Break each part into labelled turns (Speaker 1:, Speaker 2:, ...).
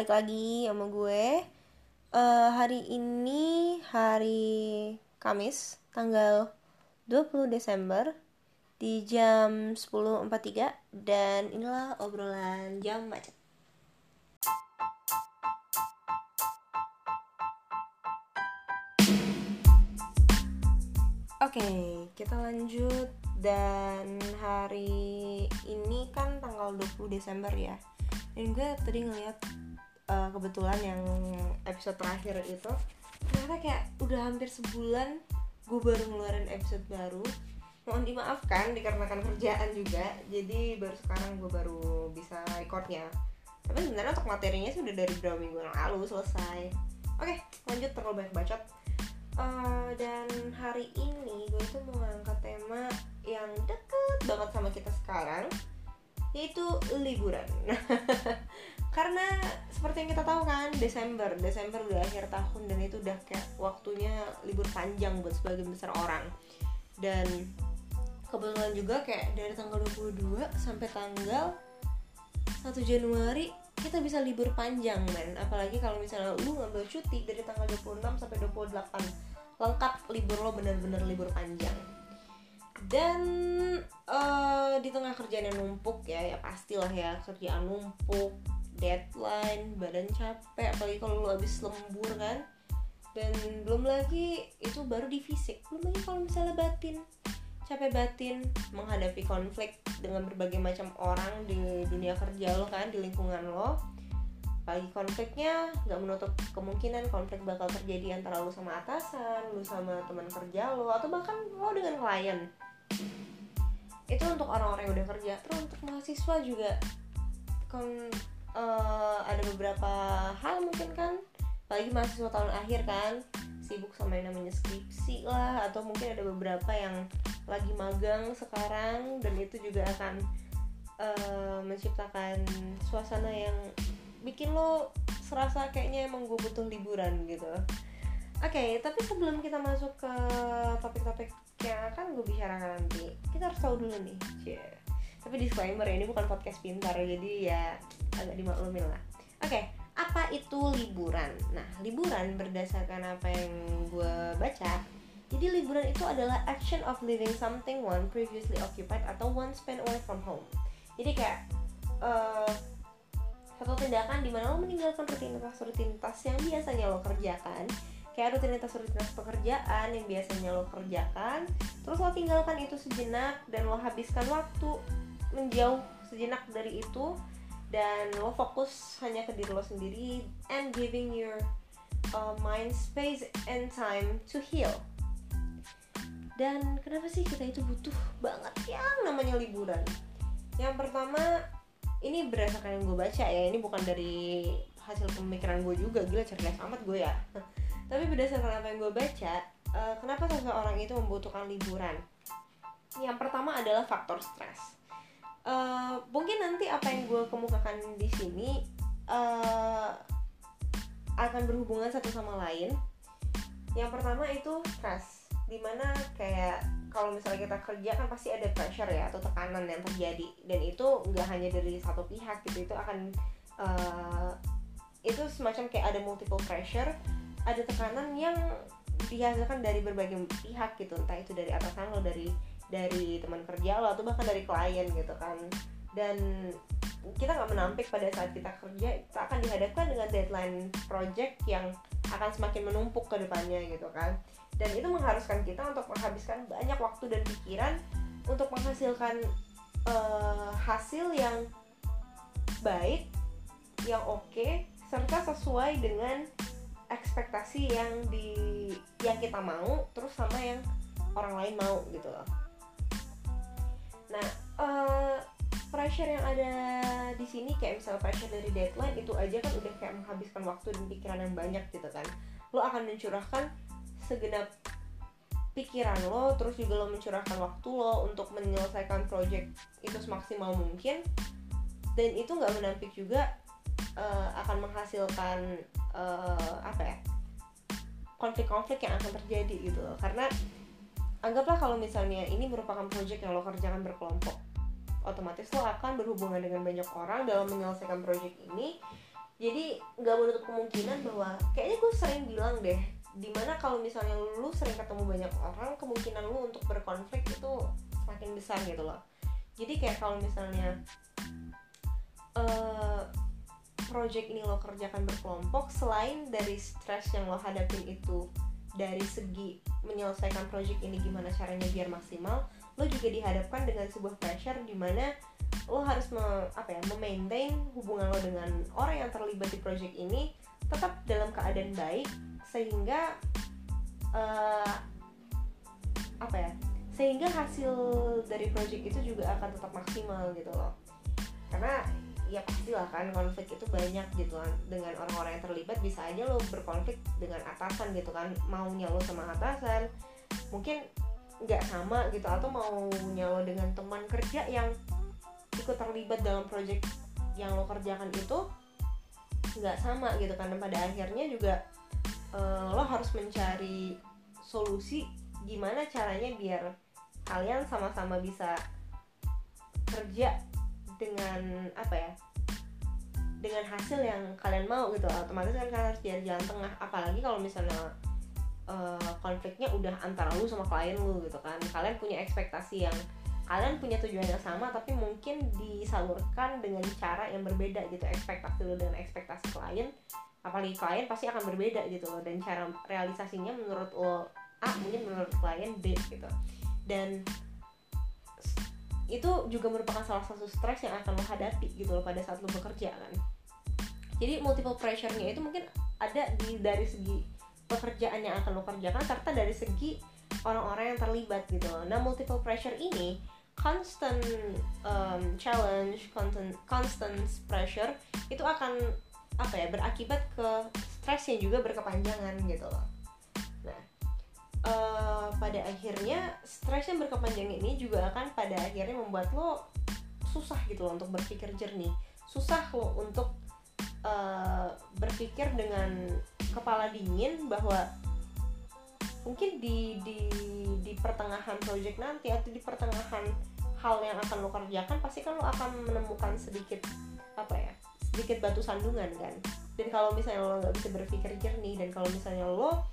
Speaker 1: balik lagi sama gue Eh, Hari ini hari Kamis tanggal 20 Desember di jam 10.43 dan inilah obrolan jam macet Oke, kita lanjut dan hari ini kan tanggal 20 Desember ya. Dan gue tadi ngeliat uh, kebetulan yang episode terakhir itu ternyata kayak udah hampir sebulan gue baru ngeluarin episode baru. Mohon dimaafkan dikarenakan kerjaan juga. Jadi baru sekarang gue baru bisa recordnya. Tapi sebenarnya untuk materinya sudah dari beberapa minggu yang lalu selesai. Oke, lanjut terlalu banyak bacot. Uh, dan hari ini gue tuh mau ngangkat tema yang deket banget sama kita sekarang yaitu liburan karena seperti yang kita tahu kan Desember Desember udah akhir tahun dan itu udah kayak waktunya libur panjang buat sebagian besar orang. Dan kebetulan juga kayak dari tanggal 22 sampai tanggal 1 Januari kita bisa libur panjang men. Apalagi kalau misalnya lu ngambil cuti dari tanggal 26 sampai 28 lengkap libur lo bener-bener libur panjang. Dan uh, di tengah kerjaan yang numpuk ya ya pastilah ya kerjaan numpuk deadline badan capek apalagi kalau lo habis lembur kan dan belum lagi itu baru di fisik belum lagi kalau misalnya batin capek batin menghadapi konflik dengan berbagai macam orang di dunia kerja lo kan di lingkungan lo apalagi konfliknya nggak menutup kemungkinan konflik bakal terjadi antara lu sama atasan, lu sama teman kerja lo atau bahkan lo dengan klien. Itu untuk orang-orang yang udah kerja. Terus untuk mahasiswa juga kon uh, ada beberapa hal mungkin kan, apalagi mahasiswa tahun akhir kan sibuk sama yang namanya skripsi lah atau mungkin ada beberapa yang lagi magang sekarang dan itu juga akan uh, menciptakan suasana yang bikin lo serasa kayaknya emang gue butuh liburan gitu. Oke, okay, tapi sebelum kita masuk ke topik-topik yang akan gue bicarakan nanti, kita harus tahu dulu nih, yeah. Tapi disclaimer ya, ini bukan podcast pintar, jadi ya agak dimaklumin lah. Oke, okay, apa itu liburan? Nah, liburan berdasarkan apa yang gue baca, jadi liburan itu adalah action of leaving something one previously occupied atau one spent away from home. Jadi kayak uh, satu tindakan di mana lo meninggalkan rutinitas rutinitas yang biasanya lo kerjakan kayak rutinitas rutinitas pekerjaan yang biasanya lo kerjakan terus lo tinggalkan itu sejenak dan lo habiskan waktu menjauh sejenak dari itu dan lo fokus hanya ke diri lo sendiri and giving your uh, mind space and time to heal. Dan kenapa sih kita itu butuh banget yang namanya liburan? Yang pertama ini berdasarkan yang gue baca ya ini bukan dari hasil pemikiran gue juga gila cerdas amat gue ya. Tapi berdasarkan apa yang gue baca uh, kenapa seseorang itu membutuhkan liburan? Yang pertama adalah faktor stres uh, mungkin nanti apa yang gue kemukakan di sini uh, akan berhubungan satu sama lain. Yang pertama itu stres di mana kayak kalau misalnya kita kerja kan pasti ada pressure ya atau tekanan yang terjadi. Dan itu nggak hanya dari satu pihak gitu itu akan uh, itu semacam kayak ada multiple pressure ada tekanan yang dihasilkan dari berbagai pihak gitu. Entah itu dari atasan lo dari dari teman kerja lo atau bahkan dari klien gitu kan. Dan kita nggak menampik pada saat kita kerja kita akan dihadapkan dengan deadline project yang akan semakin menumpuk ke depannya gitu kan. Dan itu mengharuskan kita untuk menghabiskan banyak waktu dan pikiran untuk menghasilkan uh, hasil yang baik yang oke okay, serta sesuai dengan ekspektasi yang di yang kita mau terus sama yang orang lain mau gitu loh nah uh, pressure yang ada di sini kayak misalnya pressure dari deadline itu aja kan udah kayak menghabiskan waktu dan pikiran yang banyak gitu kan. Lo akan mencurahkan segenap pikiran lo terus juga lo mencurahkan waktu lo untuk menyelesaikan project itu semaksimal mungkin. Dan itu nggak menampik juga uh, akan menghasilkan uh, apa ya konflik-konflik yang akan terjadi gitu loh. Karena anggaplah kalau misalnya ini merupakan project yang lo kerjakan berkelompok otomatis lo akan berhubungan dengan banyak orang dalam menyelesaikan project ini. Jadi nggak menutup kemungkinan bahwa kayaknya gue sering bilang deh di mana kalau misalnya lu sering ketemu banyak orang kemungkinan lu untuk berkonflik itu semakin besar gitu loh. Jadi kayak kalau misalnya uh, project ini lo kerjakan berkelompok selain dari stres yang lo hadapin itu dari segi menyelesaikan project ini gimana caranya biar maksimal lo juga dihadapkan dengan sebuah pressure di mana lo harus me, apa ya memaintain hubungan lo dengan orang yang terlibat di project ini tetap dalam keadaan baik sehingga uh, apa ya sehingga hasil dari project itu juga akan tetap maksimal gitu loh. Karena ya pastilah kan konflik itu banyak gitu kan. Dengan orang-orang yang terlibat bisa aja lo berkonflik dengan atasan gitu kan. Maunya lo sama atasan mungkin nggak sama gitu atau maunya lo dengan teman kerja yang ikut terlibat dalam project yang lo kerjakan itu nggak sama gitu kan. Dan pada akhirnya juga uh, lo harus mencari solusi gimana caranya biar kalian sama-sama bisa kerja dengan apa ya dengan hasil yang kalian mau gitu. Otomatis kan kalian harus cari jalan tengah. Apalagi kalau misalnya uh, konfliknya udah antara lu sama klien lu gitu kan. Kalian punya ekspektasi yang kalian punya tujuan yang sama tapi mungkin disalurkan dengan cara yang berbeda gitu. Ekspektasi lu dengan ekspektasi klien apalagi klien pasti akan berbeda gitu loh. Dan cara realisasinya menurut lo A mungkin menurut klien B gitu. Dan itu juga merupakan salah satu stres yang akan lo hadapi gitu loh pada saat lo bekerja kan. Jadi multiple pressure-nya itu mungkin ada di dari segi pekerjaan yang akan lo kerjakan serta dari segi orang-orang yang terlibat gitu loh. Nah multiple pressure ini constant um, challenge constant constant pressure itu akan apa ya berakibat ke stres yang juga berkepanjangan gitu loh pada akhirnya stres yang berkepanjangan ini juga akan pada akhirnya membuat lo susah gitu loh untuk berpikir jernih. Susah lo untuk uh, berpikir dengan kepala dingin bahwa mungkin di di di pertengahan project nanti atau di pertengahan hal yang akan lo kerjakan pasti kan lo akan menemukan sedikit apa ya sedikit batu sandungan kan. Dan kalau misalnya lo nggak bisa berpikir jernih dan kalau misalnya lo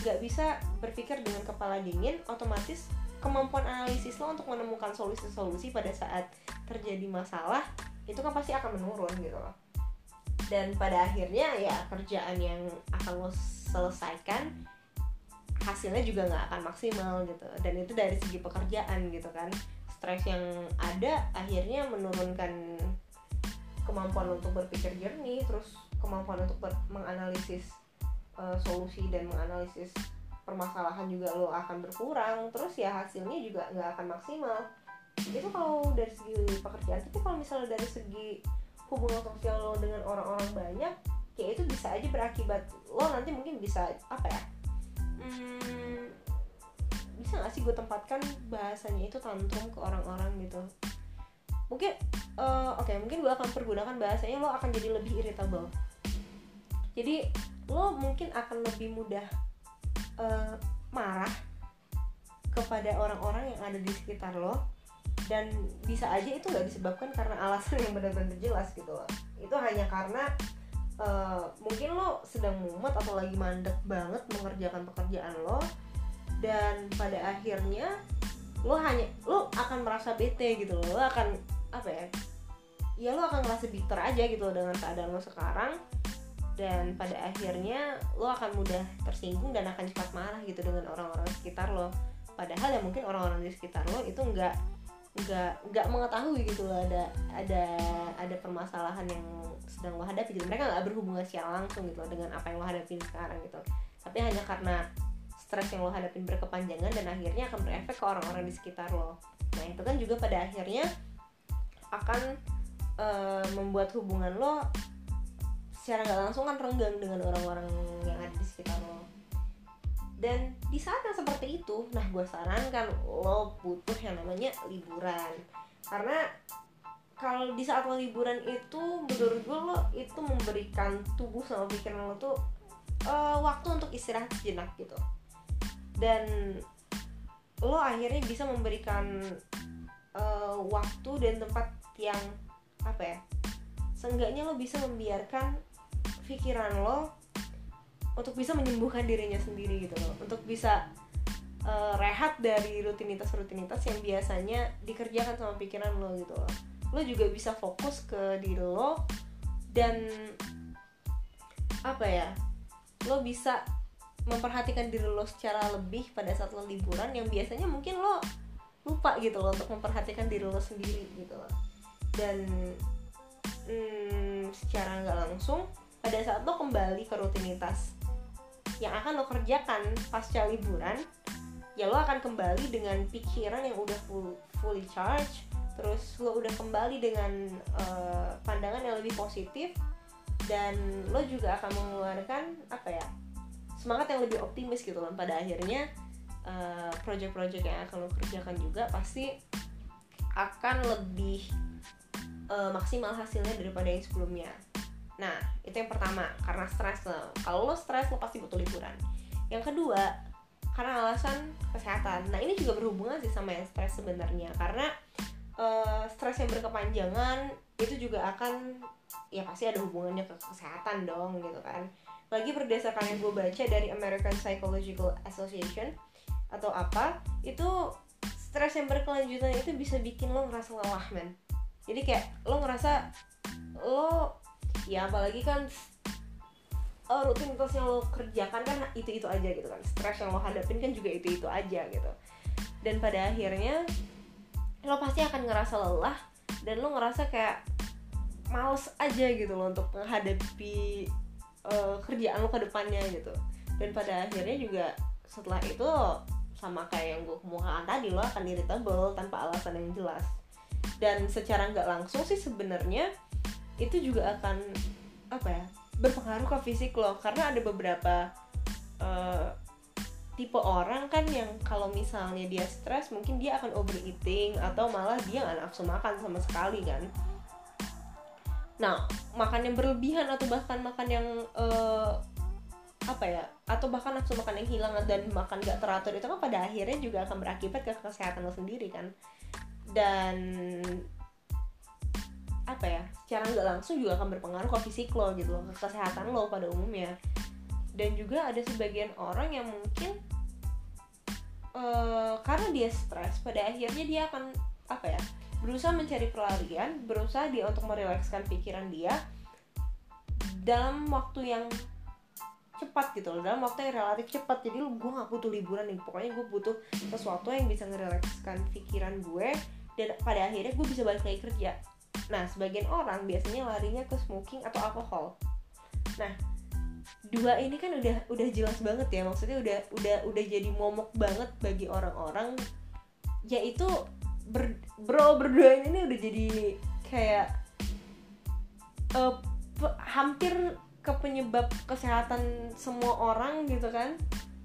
Speaker 1: nggak bisa berpikir dengan kepala dingin otomatis kemampuan analisis lo untuk menemukan solusi-solusi pada saat terjadi masalah itu kan pasti akan menurun gitu loh. Dan pada akhirnya ya kerjaan yang akan lo selesaikan hasilnya juga nggak akan maksimal gitu. Dan itu dari segi pekerjaan gitu kan. Stres yang ada akhirnya menurunkan kemampuan untuk berpikir jernih terus kemampuan untuk menganalisis uh, solusi dan menganalisis permasalahan juga lo akan berkurang terus ya hasilnya juga nggak akan maksimal. Itu kalau dari segi pekerjaan tapi kalau misalnya dari segi hubungan sosial lo dengan orang-orang banyak ya itu bisa aja berakibat lo nanti mungkin bisa apa ya hmm, bisa nggak sih gue tempatkan bahasanya itu tantrum ke orang-orang gitu? Mungkin uh, oke okay, mungkin gue akan pergunakan bahasanya lo akan jadi lebih irritable. Jadi lo mungkin akan lebih mudah uh, marah kepada orang-orang yang ada di sekitar lo dan bisa aja itu nggak disebabkan karena alasan yang benar-benar jelas gitu loh. Itu hanya karena uh, mungkin lo sedang mumet atau lagi mandek banget mengerjakan pekerjaan lo dan pada akhirnya lo hanya lo akan merasa bete gitu loh. Lo akan apa ya ya lo akan merasa bitter aja gitu loh dengan keadaan lo sekarang dan pada akhirnya lo akan mudah tersinggung dan akan cepat marah gitu dengan orang-orang sekitar lo. Padahal ya mungkin orang-orang di sekitar lo itu nggak nggak nggak mengetahui gitu loh ada ada ada permasalahan yang sedang lo hadapi gitu. Mereka nggak berhubungan secara langsung gitu loh dengan apa yang lo hadapi sekarang gitu. Tapi hanya karena stres yang lo hadapin berkepanjangan dan akhirnya akan berefek ke orang-orang di sekitar lo. Nah itu kan juga pada akhirnya akan uh, membuat hubungan lo secara nggak langsung kan renggang dengan orang-orang yang ada di sekitar lo. Dan di saat yang seperti itu nah gue sarankan lo butuh yang namanya liburan. Karena kalau di saat lo liburan itu menurut gue lo itu memberikan tubuh sama pikiran lo tuh uh, waktu untuk istirahat sejenak gitu. Dan lo akhirnya bisa memberikan uh, waktu dan tempat yang apa ya seenggaknya lo bisa membiarkan pikiran lo untuk bisa menyembuhkan dirinya sendiri gitu loh. Untuk bisa uh, rehat dari rutinitas-rutinitas yang biasanya dikerjakan sama pikiran lo gitu loh. Lo juga bisa fokus ke diri lo dan apa ya lo bisa memperhatikan diri lo secara lebih pada saat lo liburan yang biasanya mungkin lo lupa gitu loh untuk memperhatikan diri lo sendiri gitu loh. Dan hmm, secara nggak langsung pada saat lo kembali ke rutinitas yang akan lo kerjakan pasca liburan ya lo akan kembali dengan pikiran yang udah full, fully charged terus lo udah kembali dengan uh, pandangan yang lebih positif dan lo juga akan mengeluarkan apa ya semangat yang lebih optimis gitu loh pada akhirnya uh, project-project yang akan lo kerjakan juga pasti akan lebih uh, maksimal hasilnya daripada yang sebelumnya nah itu yang pertama karena stres. Kalau lo stres lo pasti butuh liburan. Yang kedua karena alasan kesehatan. Nah ini juga berhubungan sih sama yang stres sebenarnya karena uh, stres yang berkepanjangan itu juga akan ya pasti ada hubungannya ke kesehatan dong gitu kan. Lagi berdasarkan yang gue baca dari American Psychological Association atau apa itu stres yang berkelanjutan itu bisa bikin lo ngerasa lelah men. Jadi kayak lo ngerasa lo ya apalagi kan uh, rutinitas yang lo kerjakan kan itu itu aja gitu kan. Stres yang lo hadapin kan juga itu itu aja gitu. Dan pada akhirnya lo pasti akan ngerasa lelah dan lo ngerasa kayak males aja gitu loh untuk menghadapi uh, kerjaan lo ke depannya gitu. Dan pada akhirnya juga setelah itu sama kayak yang gue kemukakan tadi lo akan irritable tanpa alasan yang jelas. Dan secara nggak langsung sih sebenarnya itu juga akan apa ya berpengaruh ke fisik lo. Karena ada beberapa uh, tipe orang kan yang kalau misalnya dia stres mungkin dia akan overeating atau malah dia nggak nafsu makan sama sekali kan. Nah makan yang berlebihan atau bahkan makan yang uh, apa ya atau bahkan nafsu makan yang hilang dan makan gak teratur itu kan pada akhirnya juga akan berakibat ke kesehatan lo sendiri kan. Dan apa ya secara nggak langsung juga akan berpengaruh ke fisik lo gitu loh ke kesehatan lo pada umumnya. Dan juga ada sebagian orang yang mungkin uh, karena dia stres pada akhirnya dia akan apa ya berusaha mencari pelarian berusaha dia untuk merilekskan pikiran dia dalam waktu yang cepat gitu loh dalam waktu yang relatif cepat. Jadi gue gak butuh liburan nih pokoknya gue butuh sesuatu yang bisa ngerilekskan pikiran gue dan pada akhirnya gue bisa balik lagi kerja nah sebagian orang biasanya larinya ke smoking atau alkohol. Nah dua ini kan udah udah jelas banget ya. Maksudnya udah udah udah jadi momok banget bagi orang-orang. Yaitu ber, bro berdua ini udah jadi kayak uh, hampir ke penyebab kesehatan semua orang gitu kan.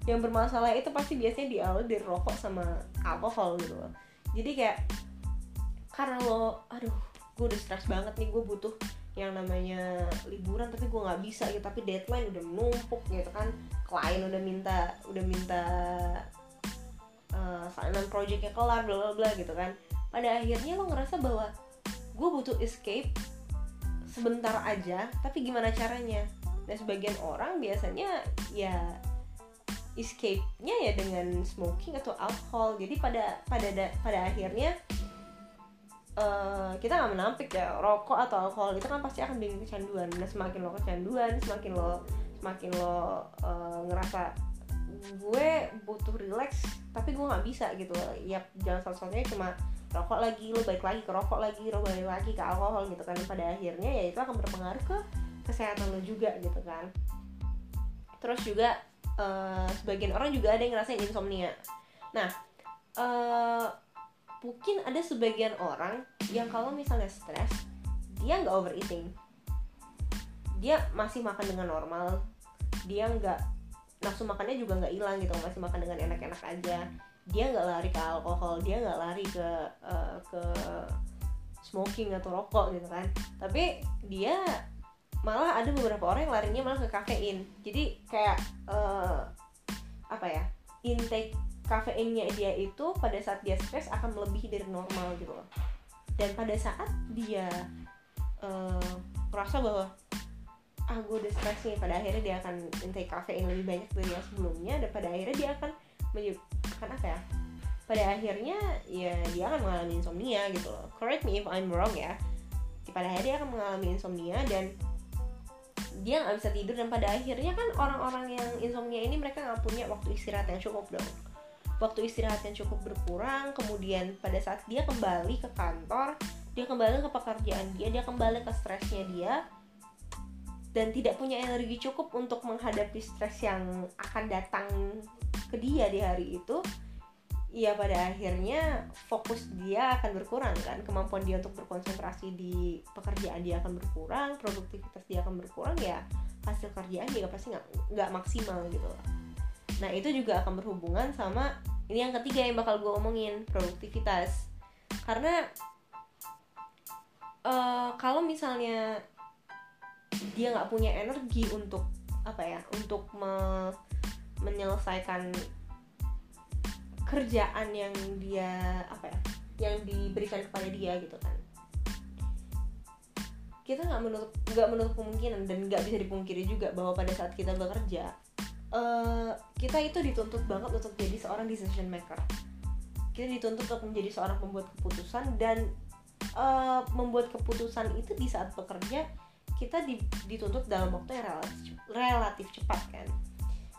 Speaker 1: Yang bermasalah itu pasti biasanya diawali dari rokok sama alkohol gitu loh. Jadi kayak karena lo aduh gue udah stres banget nih gue butuh yang namanya liburan tapi gue nggak bisa gitu. Tapi deadline udah menumpuk gitu kan. Klien udah minta udah minta uh, projectnya kelar bla bla bla gitu kan. Pada akhirnya lo ngerasa bahwa gue butuh escape sebentar aja tapi gimana caranya? Dan sebagian orang biasanya ya escape-nya ya dengan smoking atau alkohol. Jadi pada pada pada akhirnya uh, kita nggak menampik ya rokok atau alkohol itu kan pasti akan bikin kecanduan. Nah semakin lo kecanduan semakin lo semakin lo uh, ngerasa gue butuh relax tapi gue nggak bisa gitu. Ya jangan satu-satunya cuma rokok lagi lo balik lagi ke rokok lagi lo balik lagi ke alkohol gitu kan. Pada akhirnya ya itu akan berpengaruh ke kesehatan lo juga gitu kan. Terus juga uh, sebagian orang juga ada yang ngerasain insomnia. Nah uh, mungkin ada sebagian orang yang kalau misalnya stres dia nggak overeating. Dia masih makan dengan normal. Dia nggak nafsu makannya juga nggak hilang gitu masih makan dengan enak-enak aja. Dia nggak lari ke alkohol dia nggak lari ke uh, ke smoking atau rokok gitu kan. Tapi dia malah ada beberapa orang yang larinya malah ke kafein. Jadi kayak uh, apa ya intake kafeinnya dia itu pada saat dia stres akan melebihi dari normal gitu loh. Dan pada saat dia uh, merasa bahwa ah gue udah stres nih pada akhirnya dia akan intake kafein lebih banyak dari yang sebelumnya dan pada akhirnya dia akan menyebabkan apa ya? Pada akhirnya ya dia akan mengalami insomnia gitu loh. Correct me if I'm wrong ya. Pada akhirnya dia akan mengalami insomnia dan dia nggak bisa tidur dan pada akhirnya kan orang-orang yang insomnia ini mereka nggak punya waktu istirahat yang cukup dong waktu istirahat yang cukup berkurang kemudian pada saat dia kembali ke kantor dia kembali ke pekerjaan dia dia kembali ke stresnya dia dan tidak punya energi cukup untuk menghadapi stres yang akan datang ke dia di hari itu ya pada akhirnya fokus dia akan berkurang kan. Kemampuan dia untuk berkonsentrasi di pekerjaan dia akan berkurang produktivitas dia akan berkurang ya hasil kerjaan juga pasti nggak maksimal gitu loh nah itu juga akan berhubungan sama ini yang ketiga yang bakal gue omongin produktivitas. Karena uh, kalau misalnya dia nggak punya energi untuk apa ya untuk me menyelesaikan kerjaan yang dia apa ya yang diberikan kepada dia gitu kan. Kita nggak menutup nggak menutup kemungkinan dan nggak bisa dipungkiri juga bahwa pada saat kita bekerja uh, kita itu dituntut banget untuk jadi seorang decision maker. Kita dituntut untuk menjadi seorang pembuat keputusan dan uh, membuat keputusan itu di saat bekerja kita dituntut dalam waktu yang relatif, relatif cepat kan?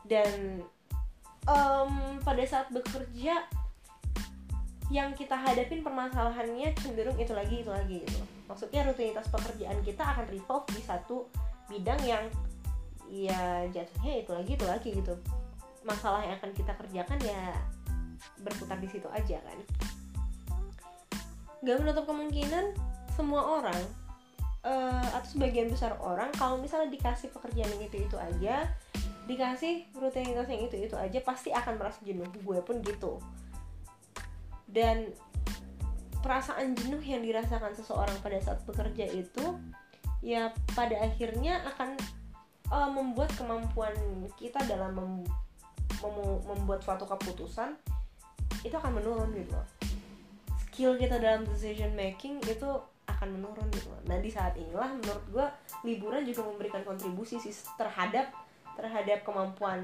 Speaker 1: Dan um, pada saat bekerja yang kita hadapin permasalahannya cenderung itu lagi itu lagi gitu. Maksudnya rutinitas pekerjaan kita akan revolve di satu bidang yang ya jatuhnya itu lagi itu lagi gitu. Masalah yang akan kita kerjakan ya berputar di situ aja kan. Gak menutup kemungkinan semua orang uh, atau sebagian besar orang kalau misalnya dikasih pekerjaan yang itu itu aja dikasih rutinitas yang itu itu aja pasti akan merasa jenuh. Gue pun gitu. Dan perasaan jenuh yang dirasakan seseorang pada saat bekerja itu ya pada akhirnya akan uh, membuat kemampuan kita dalam mem mem membuat suatu keputusan itu akan menurun gitu loh. Skill kita dalam decision making itu akan menurun gitu loh. Nah di saat inilah menurut gue liburan juga memberikan kontribusi sih terhadap terhadap kemampuan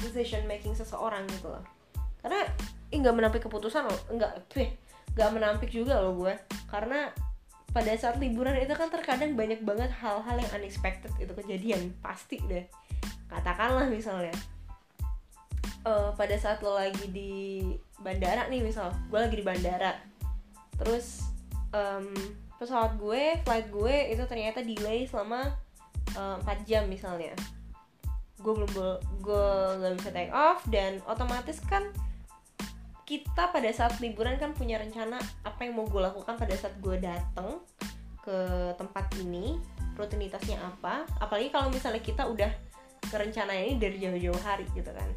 Speaker 1: decision making seseorang gitu loh. Karena nggak menampik keputusan loh. Nggak nggak menampik juga loh gue karena pada saat liburan itu kan terkadang banyak banget hal-hal yang unexpected itu kejadian pasti deh. Katakanlah misalnya uh, pada saat lo lagi di bandara nih misal gue lagi di bandara terus um, pesawat gue flight gue itu ternyata delay selama Eh, empat 4 jam misalnya. Gue belum gue nggak bisa take off dan otomatis kan kita pada saat liburan kan punya rencana apa yang mau gue lakukan pada saat gue dateng ke tempat ini rutinitasnya apa. Apalagi kalau misalnya kita udah ngerencana ini dari jauh-jauh hari gitu kan.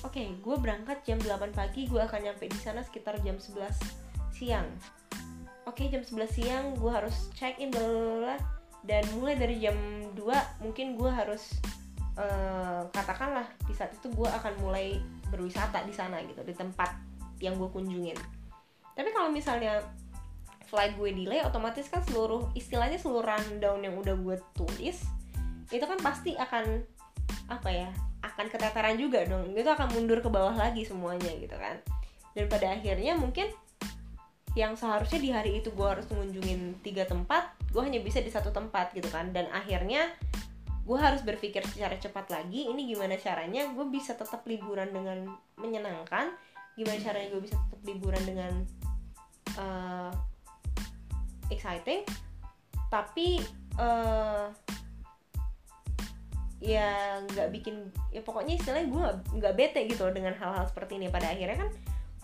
Speaker 1: Oke okay, gue berangkat jam 8 pagi gue akan nyampe di sana sekitar jam 11 siang. Oke okay, jam 11 siang gue harus check in bla dan mulai dari jam 2 mungkin gue harus uh, katakanlah di saat itu gue akan mulai berwisata di sana gitu di tempat yang gue kunjungin. Tapi kalau misalnya flight gue delay otomatis kan seluruh istilahnya seluruh rundown yang udah gue tulis itu kan pasti akan apa ya akan keteteran juga dong. Itu akan mundur ke bawah lagi semuanya gitu kan. Dan pada akhirnya mungkin yang seharusnya di hari itu gue harus mengunjungin tiga tempat gue hanya bisa di satu tempat gitu kan. Dan akhirnya gue harus berpikir secara cepat lagi ini gimana caranya gue bisa tetap liburan dengan menyenangkan gimana caranya gue bisa tetap liburan dengan uh, exciting tapi uh, ya nggak bikin ya pokoknya istilahnya gue nggak bete gitu loh dengan hal-hal seperti ini. Pada akhirnya kan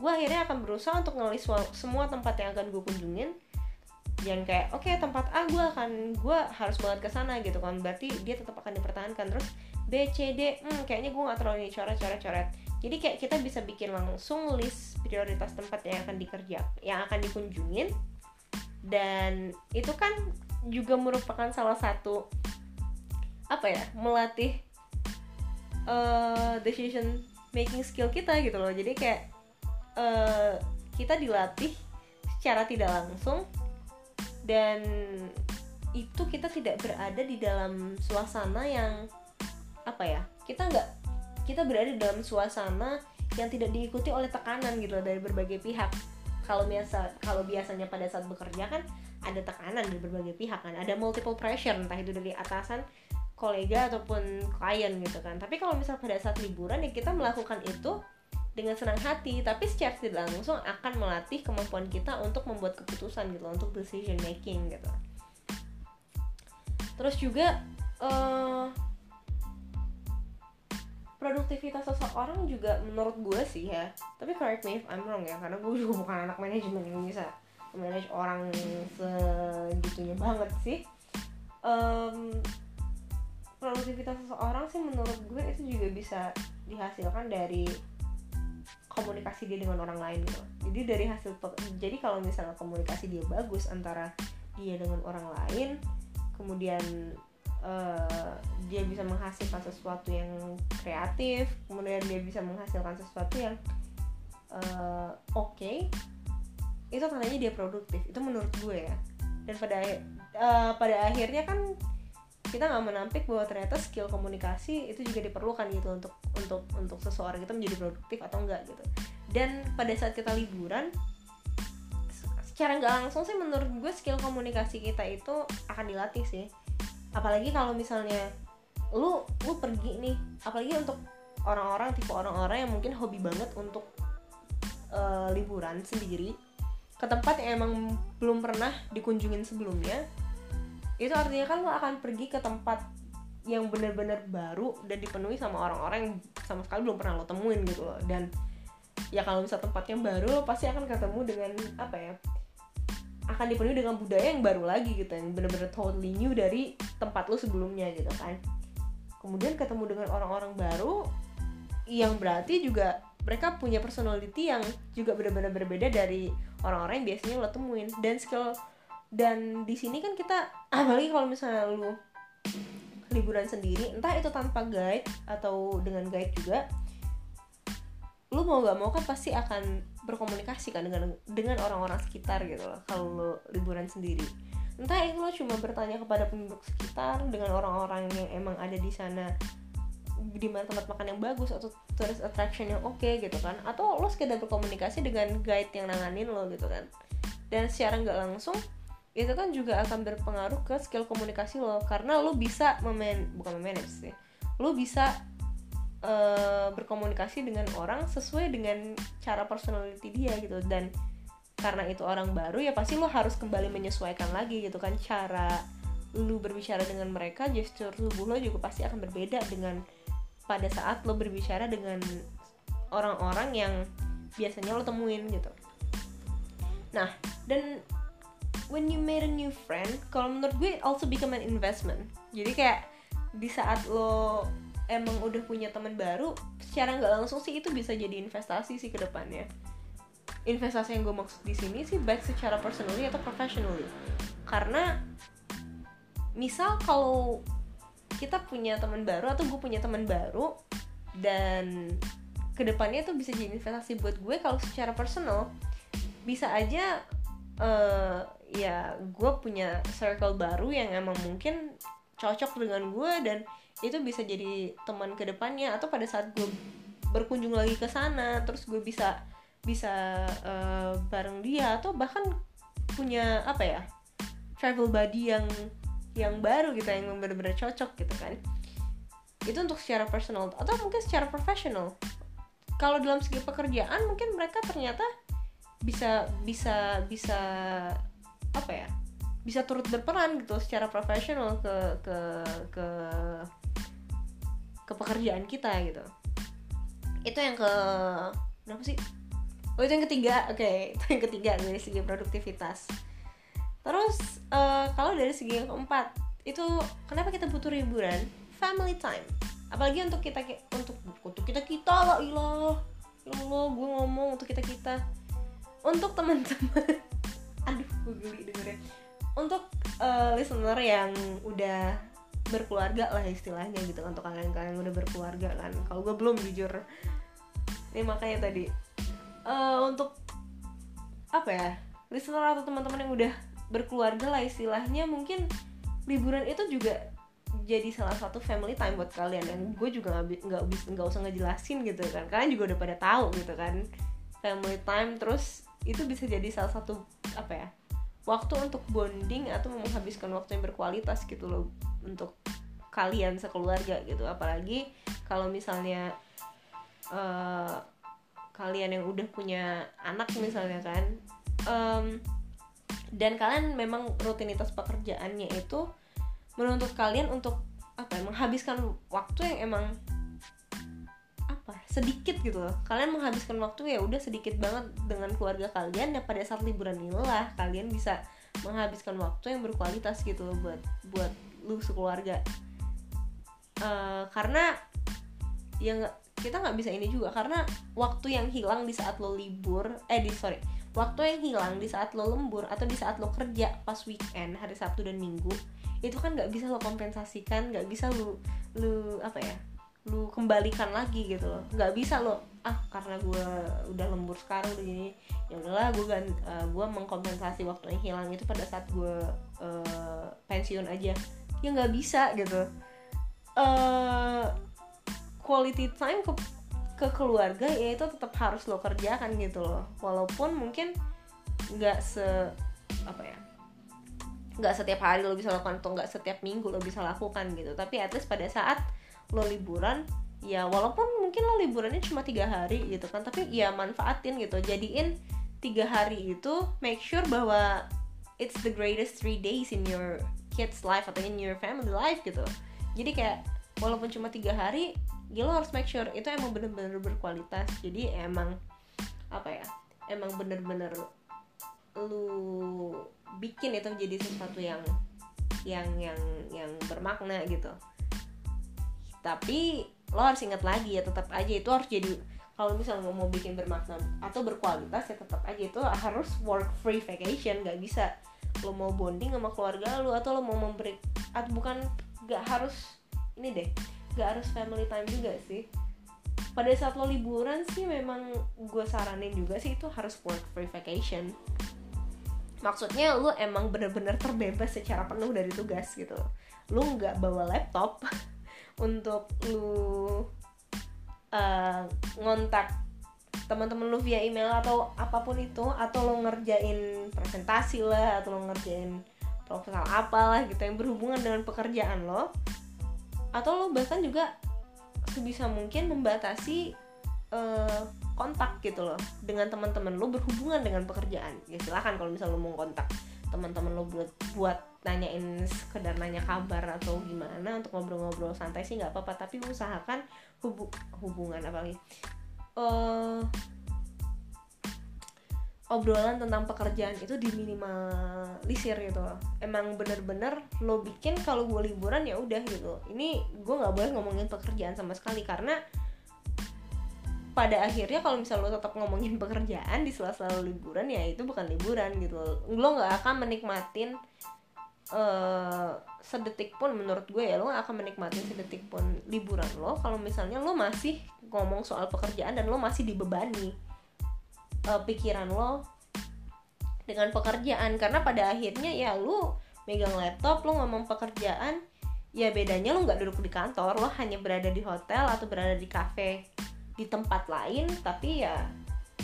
Speaker 1: gue akhirnya akan berusaha untuk ngelis semua tempat yang akan gue kunjungin. Jangan kayak oke okay, tempat A gue akan gue harus banget ke sana gitu kan. Berarti dia tetap akan dipertahankan. Terus B C D hmm, kayaknya gue nggak terlalu coret coret coret jadi kayak kita bisa bikin langsung list prioritas tempat yang akan dikerja yang akan dikunjungin. Dan itu kan juga merupakan salah satu apa ya melatih uh, decision making skill kita gitu loh. Jadi kayak uh, kita dilatih secara tidak langsung dan itu kita tidak berada di dalam suasana yang apa ya kita nggak kita berada dalam suasana yang tidak diikuti oleh tekanan gitu dari berbagai pihak. Kalau biasa kalau biasanya pada saat bekerja kan ada tekanan dari berbagai pihak kan ada multiple pressure entah itu dari atasan kolega ataupun klien gitu kan. Tapi kalau misal pada saat liburan ya kita melakukan itu dengan senang hati tapi secara tidak langsung akan melatih kemampuan kita untuk membuat keputusan gitu untuk decision making gitu. Terus juga uh, produktivitas seseorang juga menurut gue sih ya. Tapi correct me if I'm wrong ya karena gue juga bukan anak manajemen yang bisa manage orang segitunya banget sih. Um, produktivitas seseorang sih menurut gue itu juga bisa dihasilkan dari komunikasi dia dengan orang lain gitu. Jadi dari hasil jadi kalau misalnya komunikasi dia bagus antara dia dengan orang lain kemudian uh, dia bisa menghasilkan sesuatu yang kreatif kemudian dia bisa menghasilkan sesuatu yang uh, oke okay, itu tandanya dia produktif. Itu menurut gue ya. Dan pada uh, pada akhirnya kan kita nggak menampik bahwa ternyata skill komunikasi itu juga diperlukan gitu untuk untuk untuk seseorang itu menjadi produktif atau enggak gitu. Dan pada saat kita liburan secara nggak langsung sih menurut gue skill komunikasi kita itu akan dilatih sih apalagi kalau misalnya lu lu pergi nih apalagi untuk orang-orang tipe orang-orang yang mungkin hobi banget untuk uh, liburan sendiri ke tempat yang emang belum pernah dikunjungin sebelumnya itu artinya kan lo akan pergi ke tempat yang benar-benar baru dan dipenuhi sama orang-orang yang sama sekali belum pernah lo temuin gitu loh. Dan ya kalau misal tempatnya baru lo pasti akan ketemu dengan apa ya akan dipenuhi dengan budaya yang baru lagi gitu yang bener-bener totally new dari tempat lu sebelumnya gitu kan. Kemudian ketemu dengan orang-orang baru yang berarti juga mereka punya personality yang juga benar-benar berbeda dari orang-orang yang biasanya lo temuin. Dan skill dan di sini kan kita apalagi kalau misalnya lu liburan sendiri entah itu tanpa guide atau dengan guide juga lu mau gak mau kan pasti akan berkomunikasi kan dengan dengan orang-orang sekitar gitu loh kalau lo liburan sendiri. Entah itu lo cuma bertanya kepada penduduk sekitar dengan orang-orang yang emang ada di sana di mana tempat makan yang bagus atau tourist attraction yang oke okay, gitu kan. Atau lo sekedar berkomunikasi dengan guide yang nanganin lo gitu kan. Dan secara nggak langsung itu kan juga akan berpengaruh ke skill komunikasi lo. Karena lo bisa meman bukan memanage sih lo bisa uh, berkomunikasi dengan orang sesuai dengan cara personality dia gitu. Dan karena itu orang baru ya pasti lo harus kembali menyesuaikan lagi gitu kan. Cara lu berbicara dengan mereka gestur tubuh lo juga pasti akan berbeda dengan pada saat lo berbicara dengan orang-orang yang biasanya lo temuin gitu. Nah dan when you made a new friend kalau menurut gue also become an investment. Jadi kayak di saat lo emang udah punya teman baru secara nggak langsung sih itu bisa jadi investasi sih ke depannya. Investasi yang gue maksud di sini sih baik secara personally atau professionally. Karena misal kalau kita punya teman baru atau gue punya teman baru dan ke depannya tuh bisa jadi investasi buat gue kalau secara personal bisa aja uh, ya gue punya circle baru yang emang mungkin cocok dengan gue dan itu bisa jadi teman ke depannya atau pada saat gue berkunjung lagi ke sana terus gue bisa bisa uh, bareng dia atau bahkan punya apa ya travel buddy yang yang baru gitu yang benar-benar cocok gitu kan. Itu untuk secara personal atau mungkin secara profesional. Kalau dalam segi pekerjaan mungkin mereka ternyata bisa bisa bisa apa ya bisa turut berperan gitu secara profesional ke ke ke ke pekerjaan kita gitu. Itu yang ke berapa sih? Oh itu yang ketiga. Oke okay. itu yang ketiga dari segi produktivitas. Terus uh, kalau dari segi yang keempat itu kenapa kita butuh liburan family time. Apalagi untuk kita untuk untuk kita kita lah ilah. Ya Allah gue ngomong untuk kita kita. Untuk teman-teman. Aduh gue geli dengerin untuk uh, listener yang udah berkeluarga lah istilahnya gitu untuk kalian-kalian udah berkeluarga kan. Kalau gue belum jujur. Ini makanya tadi. Uh, untuk apa ya listener atau teman-teman yang udah berkeluarga lah istilahnya mungkin liburan itu juga jadi salah satu family time buat kalian. Yang gue juga nggak bi- nggak bis- nggak usah ngejelasin gitu kan. Kalian juga udah pada tahu gitu kan. Family time terus itu bisa jadi salah satu apa ya waktu untuk bonding atau menghabiskan waktu yang berkualitas gitu loh untuk kalian sekeluarga gitu. Apalagi kalau misalnya eh, kalian yang udah punya anak misalnya kan em, dan kalian memang rutinitas pekerjaannya itu menuntut kalian untuk apa ya, menghabiskan waktu yang emang sedikit gitu loh. Kalian menghabiskan waktu ya udah sedikit banget dengan keluarga kalian ya pada saat liburan inilah kalian bisa menghabiskan waktu yang berkualitas gitu loh buat buat lu sekeluarga. Eh, karena ya nggak kita nggak bisa ini juga karena waktu yang hilang di saat lo libur eh di sorry waktu yang hilang di saat lo lembur atau di saat lo kerja pas weekend hari Sabtu dan Minggu itu kan nggak bisa lo kompensasikan nggak bisa lu lu apa ya lu kembalikan lagi gitu loh. Nggak bisa lo ah karena gue udah lembur sekarang udah gini ya udahlah gue gan eh, gue mengkompensasi waktu yang hilang itu pada saat gue eh, pensiun aja. Ya nggak bisa gitu. Eh quality time ke ke keluarga ya itu tetap harus lo kerjakan gitu loh. Walaupun mungkin nggak se apa ya nggak setiap hari lo bisa lakukan atau nggak setiap minggu lo bisa lakukan gitu. Tapi at least pada saat lo liburan ya walaupun mungkin lo liburannya cuma tiga hari gitu kan tapi ya manfaatin gitu. Jadiin tiga hari itu make sure bahwa it's the greatest three days in your kids life atau in your family life gitu. Jadi kayak walaupun cuma tiga hari ya lo harus make sure itu emang bener-bener berkualitas. Jadi emang apa ya emang bener-bener lu bikin itu jadi sesuatu yang yang yang yang bermakna gitu tapi lo harus ingat lagi ya tetap aja itu harus jadi kalau misalnya lo mau bikin bermakna atau berkualitas ya tetap aja itu harus work free vacation nggak bisa lo mau bonding sama keluarga lo atau lo mau memberi atau bukan nggak harus ini deh nggak harus family time juga sih. Pada saat lo liburan sih memang gue saranin juga sih itu harus work free vacation. Maksudnya lu emang bener-bener terbebas secara penuh dari tugas gitu. Lu nggak bawa laptop untuk lu uh, ngontak teman-teman lu via email atau apa pun itu atau lo ngerjain presentasi lah atau lo ngerjain proposal apalah gitu yang berhubungan dengan pekerjaan lo atau lo bahkan juga sebisa mungkin membatasi uh, kontak gitu loh dengan teman-teman lo berhubungan dengan pekerjaan. Ya silahkan kalau misalnya lo mau kontak teman-teman lo buat buat nanyain sekedar nanya kabar atau gimana untuk ngobrol-ngobrol santai sih nggak apa-apa. Tapi usahakan hubu hubungan apalagi. Uh, obrolan tentang pekerjaan itu diminimalisir gitu emang bener-bener lo bikin kalau gue liburan ya udah gitu. Ini gue nggak boleh ngomongin pekerjaan sama sekali karena pada akhirnya kalau misal lo tetap ngomongin pekerjaan di sela-sela liburan ya itu bukan liburan gitu. Lo nggak akan menikmatin uh, sedetik pun menurut gue ya lo gak akan menikmatin sedetik pun liburan lo kalau misalnya lo masih ngomong soal pekerjaan dan lo masih dibebani uh, pikiran lo dengan pekerjaan. Karena pada akhirnya ya lo megang laptop lo ngomong pekerjaan ya bedanya lo nggak duduk di kantor lo hanya berada di hotel atau berada di cafe di tempat lain tapi ya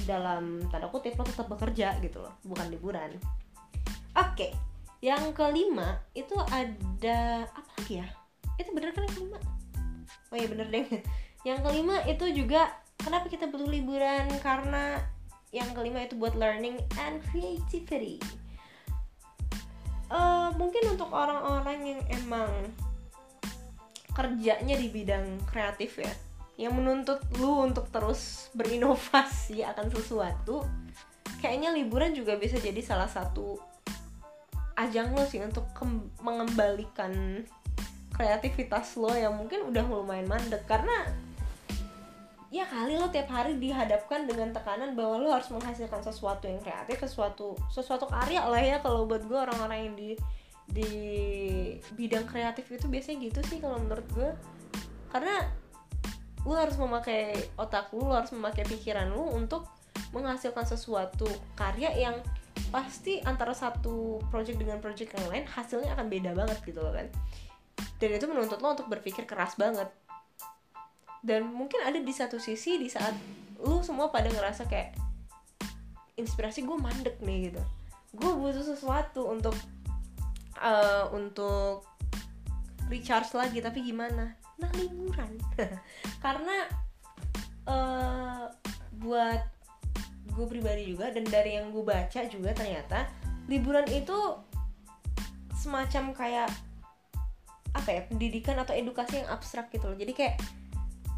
Speaker 1: dalam tanda kutip lo tetap bekerja gitu loh bukan liburan. Oke yang kelima itu ada apa lagi ya? Itu bener kan yang kelima? Oh iya bener deh. Yang kelima itu juga kenapa kita butuh liburan? Karena yang kelima itu buat learning and creativity. Uh, mungkin untuk orang-orang yang emang kerjanya di bidang kreatif ya yang menuntut lu untuk terus berinovasi akan sesuatu kayaknya liburan juga bisa jadi salah satu ajang lo sih untuk mengembalikan kreativitas lo yang mungkin udah lumayan mandek. Karena ya kali lo tiap hari dihadapkan dengan tekanan bahwa lo harus menghasilkan sesuatu yang kreatif sesuatu sesuatu karya lah ya kalau buat gue orang-orang yang di di bidang kreatif itu biasanya gitu sih kalau menurut gue. Karena lu harus memakai otak lu, lu harus memakai pikiran lu untuk menghasilkan sesuatu karya yang pasti antara satu project dengan project yang lain hasilnya akan beda banget gitu loh kan? Dan itu menuntut lo untuk berpikir keras banget. Dan mungkin ada di satu sisi di saat lu semua pada ngerasa kayak inspirasi gue mandek nih gitu. Gue butuh sesuatu untuk uh, untuk recharge lagi tapi gimana nah liburan. Karena uh, buat gue pribadi juga dan dari yang gue baca juga ternyata liburan itu semacam kayak apa ya pendidikan atau edukasi yang abstrak gitu loh. Jadi kayak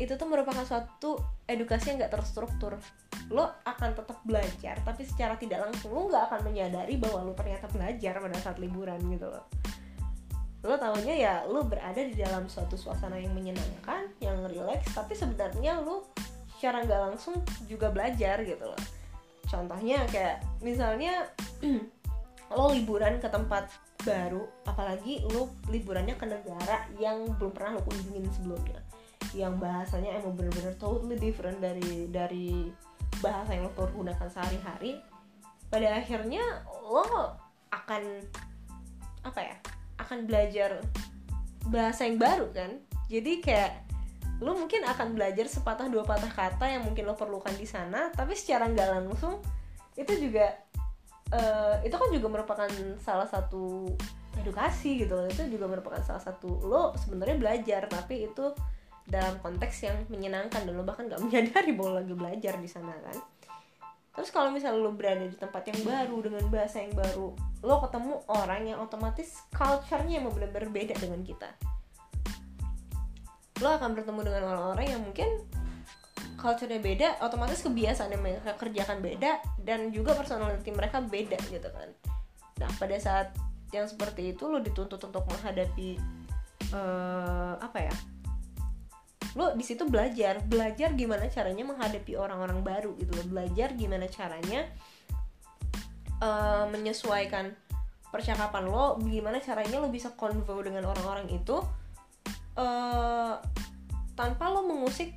Speaker 1: itu tuh merupakan suatu edukasi yang gak terstruktur. Lo akan tetap belajar tapi secara tidak langsung lo nggak akan menyadari bahwa lo ternyata belajar pada saat liburan gitu loh lo tahunya ya lo berada di dalam suatu suasana yang menyenangkan yang relax tapi sebenarnya lo secara nggak langsung juga belajar gitu loh. Contohnya kayak misalnya lo liburan ke tempat baru apalagi lo liburannya ke negara yang belum pernah lo kunjungin sebelumnya. Yang bahasanya emang bener-bener totally different dari dari bahasa yang lo pergunakan sehari-hari. Pada akhirnya lo akan apa ya akan belajar bahasa yang baru kan? Jadi kayak lo mungkin akan belajar sepatah dua patah kata yang mungkin lo perlukan di sana tapi secara nggak langsung itu juga uh, itu kan juga merupakan salah satu edukasi gitu itu juga merupakan salah satu lo sebenarnya belajar tapi itu dalam konteks yang menyenangkan dan lo bahkan nggak menyadari bahwa lagi belajar di sana kan terus kalau misalnya lo berada di tempat yang baru dengan bahasa yang baru lo ketemu orang yang otomatis culture-nya yang benar-benar beda dengan kita. Lo akan bertemu dengan orang-orang yang mungkin culture-nya beda otomatis kebiasaan yang mereka kerjakan beda dan juga personality mereka beda gitu kan. Nah pada saat yang seperti itu lo dituntut untuk menghadapi uh, apa ya lo di situ belajar. Belajar gimana caranya menghadapi orang-orang baru gitu lo belajar gimana caranya uh, menyesuaikan percakapan lo gimana caranya lo bisa convo dengan orang-orang itu uh, tanpa lo mengusik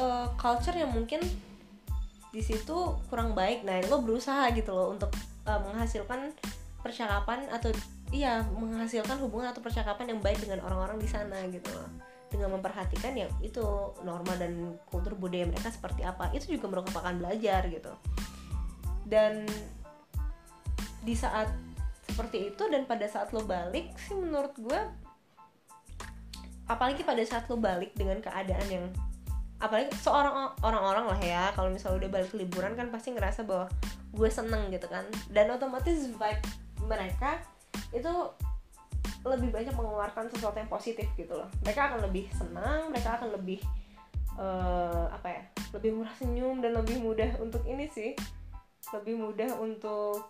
Speaker 1: uh, culture yang mungkin di situ kurang baik. Nah lo berusaha gitu loh untuk uh, menghasilkan percakapan atau iya menghasilkan hubungan atau percakapan yang baik dengan orang-orang di sana gitu loh dengan memperhatikan ya itu norma dan kultur budaya mereka seperti apa. Itu juga merupakan belajar gitu. Dan di saat seperti itu dan pada saat lo balik sih menurut gue apalagi pada saat lo balik dengan keadaan yang apalagi seorang orang-orang lah ya kalau misalnya udah balik liburan kan pasti ngerasa bahwa gue seneng gitu kan. Dan otomatis vibe mereka itu lebih banyak mengeluarkan sesuatu yang positif gitu loh. Mereka akan lebih senang mereka akan lebih uh, apa ya lebih murah senyum dan lebih mudah untuk ini sih lebih mudah untuk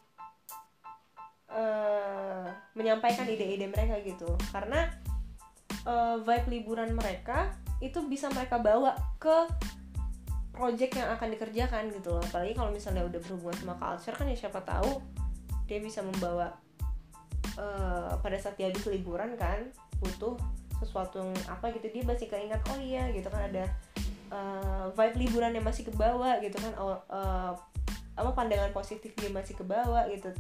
Speaker 1: uh, menyampaikan ide-ide mereka gitu. Karena uh, vibe liburan mereka itu bisa mereka bawa ke project yang akan dikerjakan gitu loh. Apalagi kalau misalnya udah berhubungan sama culture kan ya siapa tahu dia bisa membawa uh, pada saat dia habis liburan kan butuh sesuatu yang apa gitu dia masih keingat oh iya gitu kan ada uh, vibe liburan yang masih ke bawah gitu kan uh, apa pandangan positif dia masih ke bawah gitu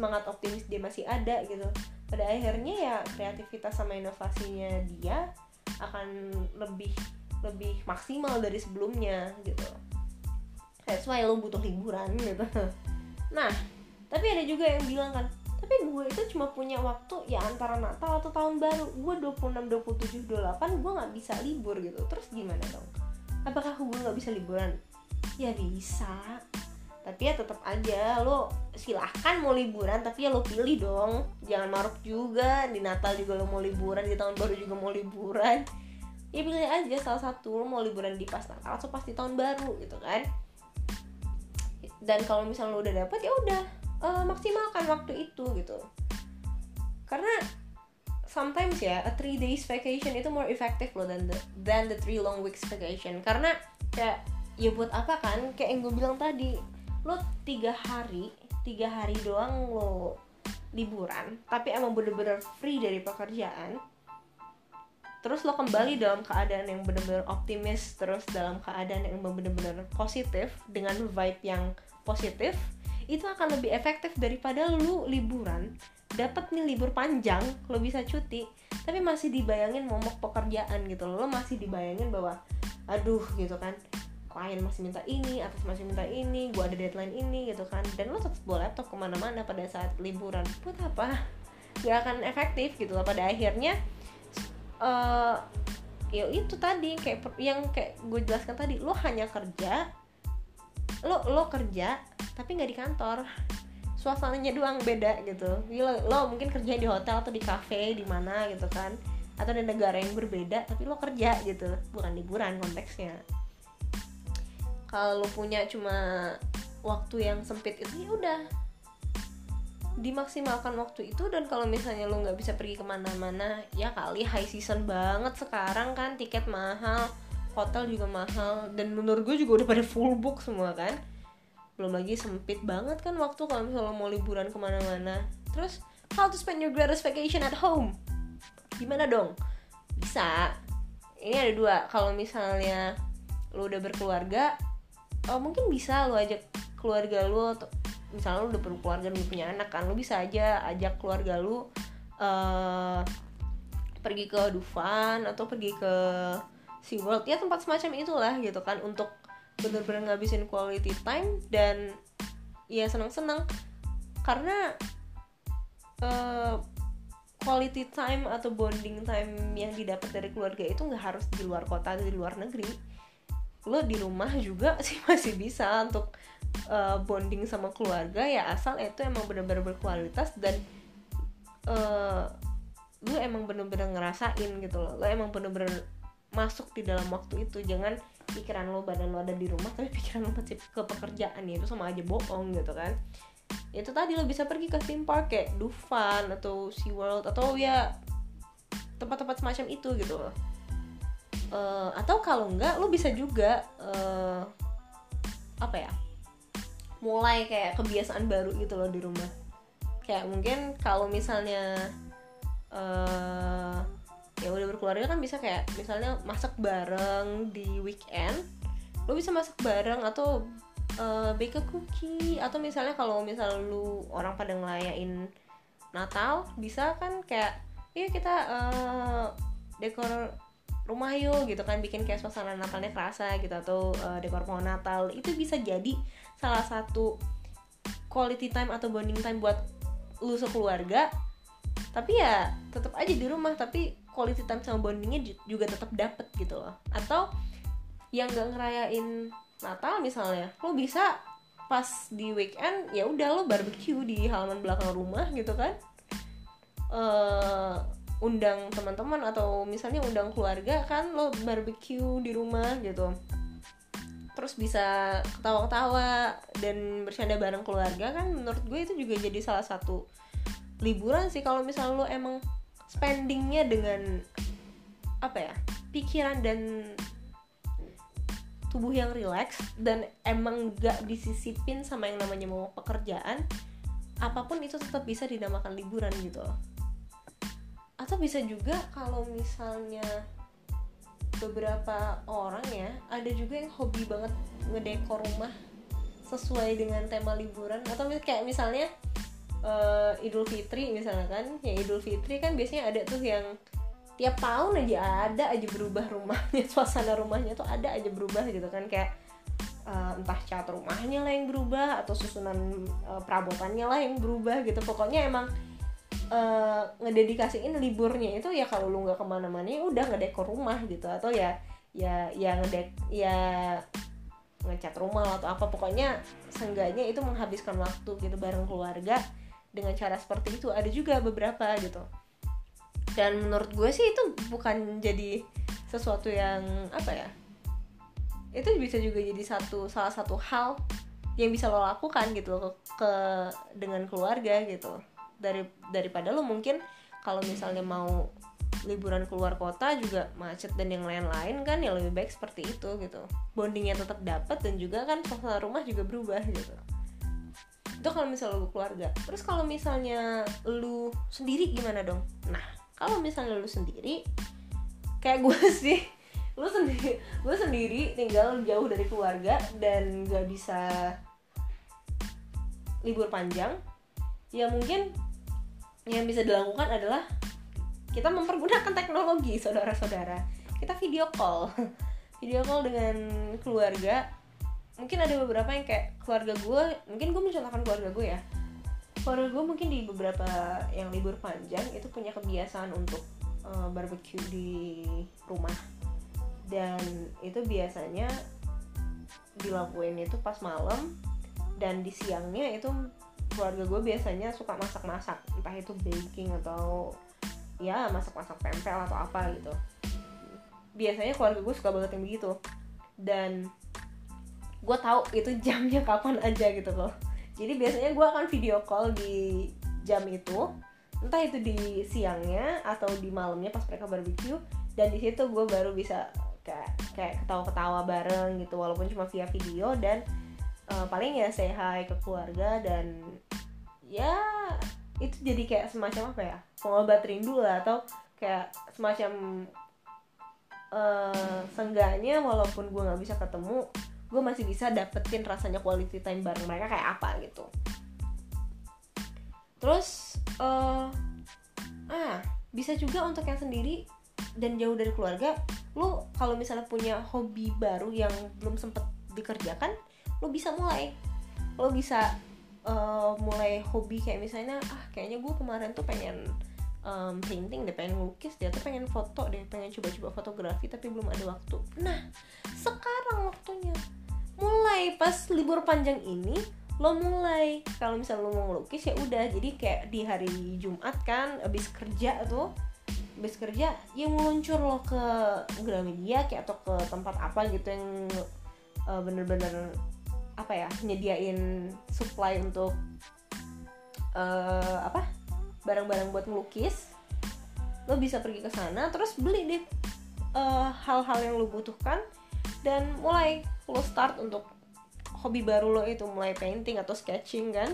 Speaker 1: semangat optimis dia masih ada gitu. Pada akhirnya ya kreativitas sama inovasinya dia akan lebih lebih maksimal dari sebelumnya gitu. That's why lo butuh liburan gitu. Nah tapi ada juga yang bilang kan tapi gue itu cuma punya waktu ya antara Natal atau tahun baru. Gue 26, 27, 28 gue nggak bisa libur gitu. Terus gimana dong? Apakah gue nggak bisa liburan? Ya bisa. Tapi ya tetap aja lo silahkan mau liburan tapi ya lo pilih dong. Jangan maruk juga di Natal juga lo mau liburan di tahun baru juga mau liburan. Ya pilih aja salah satu lo mau liburan di pas Natal atau pas di tahun baru gitu kan. Dan kalau misalnya lo udah dapet ya udah uh, maksimalkan waktu itu gitu. Karena sometimes ya a three days vacation itu more effective loh than the than the three long weeks vacation. Karena kayak ya buat apa kan? Kayak yang gue bilang tadi lo tiga hari tiga hari doang lo liburan tapi emang bener-bener free dari pekerjaan terus lo kembali dalam keadaan yang bener-bener optimis terus dalam keadaan yang bener-bener positif dengan vibe yang positif itu akan lebih efektif daripada lu liburan. Dapat nih libur panjang lo bisa cuti. Tapi masih dibayangin momok pekerjaan gitu lo masih dibayangin bahwa aduh gitu kan. Klien masih minta ini atas masih minta ini gua ada deadline ini gitu kan. Dan lo tetap bawa laptop ke mana-mana pada saat liburan. Buat apa? Gak akan efektif gitu loh. Pada akhirnya uh, ya itu tadi kayak yang kayak gue jelaskan tadi lo hanya kerja lo lo kerja tapi nggak di kantor. Suasananya doang beda gitu. Lo, lo mungkin kerja di hotel atau di cafe di mana gitu kan. Atau di negara yang berbeda tapi lo kerja gitu. Bukan liburan konteksnya. Kalau lo punya cuma waktu yang sempit itu ya udah. Dimaksimalkan waktu itu dan kalau misalnya lo nggak bisa pergi ke mana-mana ya kali high season banget sekarang kan tiket mahal hotel juga mahal dan menurut gue juga udah pada full book semua kan. Belum lagi sempit banget kan waktu kalau misalnya mau liburan ke mana-mana. Terus how to spend your greatest vacation at home? Gimana dong? Bisa. Ini ada dua. Kalau misalnya lu udah berkeluarga oh mungkin bisa lu ajak keluarga lu atau misalnya lu udah berkeluarga lu punya anak kan lu bisa aja ajak keluarga lu uh, pergi ke Dufan atau pergi ke SeaWorld ya tempat semacam itulah gitu kan untuk bener-bener ngabisin quality time dan ya seneng-seneng. Karena uh, quality time atau bonding time yang didapat dari keluarga itu nggak harus di luar kota atau di luar negeri. Lo di rumah juga sih masih bisa untuk uh, bonding sama keluarga. Ya asal itu emang bener-bener berkualitas dan uh, lu emang bener-bener ngerasain gitu loh. Lo emang bener-bener masuk di dalam waktu itu. Jangan pikiran lo badan lo ada di rumah tapi pikiran lo masih ke pekerjaan. Ya itu sama aja bohong gitu kan. Itu tadi lo bisa pergi ke theme park kayak Dufan atau SeaWorld atau ya tempat-tempat semacam itu gitu. Uh, atau kalau enggak lo bisa juga uh, apa ya mulai kayak kebiasaan baru gitu loh di rumah. Kayak mungkin kalau misalnya uh, ya udah berkeluarga kan bisa kayak misalnya masak bareng di weekend lo bisa masak bareng atau uh, bake a cookie. Atau misalnya kalau misal lu orang pada ngelayain Natal bisa kan kayak iya kita uh, dekor rumah yuk gitu kan. Bikin kayak suasana Natalnya kerasa gitu atau uh, dekor pohon Natal. Itu bisa jadi salah satu quality time atau bonding time buat lu sekeluarga. Tapi ya tetap aja di rumah tapi quality time sama bondingnya juga tetap dapet gitu loh. Atau yang gak ngerayain Natal misalnya lo bisa pas di weekend ya udah lo barbecue di halaman belakang rumah gitu kan. Uh, undang teman-teman atau misalnya undang keluarga kan lo barbecue di rumah gitu. Terus bisa ketawa-ketawa dan bercanda bareng keluarga kan menurut gue itu juga jadi salah satu liburan sih. Kalau misalnya lo emang spendingnya dengan apa ya pikiran dan tubuh yang rileks dan emang gak disisipin sama yang namanya mau pekerjaan apa pun itu tetap bisa dinamakan liburan gitu loh. Atau bisa juga kalau misalnya beberapa orang ya ada juga yang hobi banget ngedekor rumah sesuai dengan tema liburan. Atau kayak misalnya uh, Idul Fitri misalnya kan ya Idul Fitri kan biasanya ada tuh yang tiap tahun aja ada aja berubah rumahnya suasana rumahnya tuh ada aja berubah gitu kan kayak uh, entah cat rumahnya lah yang berubah atau susunan uh, perabotannya lah yang berubah gitu. Pokoknya emang uh, ngededikasiin liburnya itu ya kalau lu nggak ke mana-mana ya udah ngedekor rumah gitu. Atau ya ya ya ngedek ya ngecat rumah atau apa. Pokoknya seenggaknya itu menghabiskan waktu gitu bareng keluarga dengan cara seperti itu ada juga beberapa gitu. Dan menurut gue sih itu bukan jadi sesuatu yang apa ya itu bisa juga jadi satu salah satu hal yang bisa lo lakukan gitu ke, ke dengan keluarga gitu. Dari daripada lo mungkin kalau misalnya mau liburan keluar kota juga macet dan yang lain-lain kan ya lebih baik seperti itu gitu. Bondingnya tetap dapat dan juga kan suasana rumah juga berubah gitu itu kalau misalnya lu keluarga. Terus kalau misalnya lu sendiri gimana dong? Nah kalau misalnya lu sendiri kayak gue sih lu sendiri gue sendiri tinggal jauh dari keluarga dan gak bisa libur panjang ya mungkin yang bisa dilakukan adalah kita mempergunakan teknologi saudara-saudara. Kita video call. Video call dengan keluarga mungkin ada beberapa yang kayak keluarga gue mungkin gue mencontohkan keluarga gue ya. Keluarga gue mungkin di beberapa yang libur panjang itu punya kebiasaan untuk uh, barbecue di rumah. Dan itu biasanya dilakuin itu pas malam dan di siangnya itu keluarga gue biasanya suka masak-masak. Entah itu baking atau ya masak-masak tempel atau apa gitu. Biasanya keluarga gue suka banget yang begitu. Dan gue tahu itu jamnya kapan aja gitu loh. Jadi biasanya gue akan video call di jam itu. Entah itu di siangnya atau di malamnya pas mereka barbecue. Dan di situ gue baru bisa kayak kayak ketawa-ketawa bareng gitu walaupun cuma via video. Dan uh, paling ya say hi ke keluarga dan ya itu jadi kayak semacam apa ya pengobat rindu lah atau kayak semacam uh, senggaknya walaupun gue nggak bisa ketemu gue masih bisa dapetin rasanya quality time bareng mereka kayak apa gitu. Terus uh, ah bisa juga untuk yang sendiri dan jauh dari keluarga lu kalau misalnya punya hobi baru yang belum sempet dikerjakan lu bisa mulai. Lu bisa uh, mulai hobi kayak misalnya ah kayaknya gue kemarin tuh pengen um, painting deh pengen lukis dia tuh pengen foto deh pengen coba-coba fotografi tapi belum ada waktu. Nah sekarang waktunya mulai. Pas libur panjang ini lo mulai. Kalau misalnya lo mau ngelukis ya udah. Jadi kayak di hari Jumat kan abis kerja tuh abis kerja ya meluncur lo ke Gramedia kayak atau ke tempat apa gitu yang uh, bener-bener apa ya nyediain supply untuk uh, apa barang-barang buat melukis lo bisa pergi ke sana terus beli deh hal hal-hal yang lo butuhkan dan mulai lo start untuk hobi baru lo itu mulai painting atau sketching kan.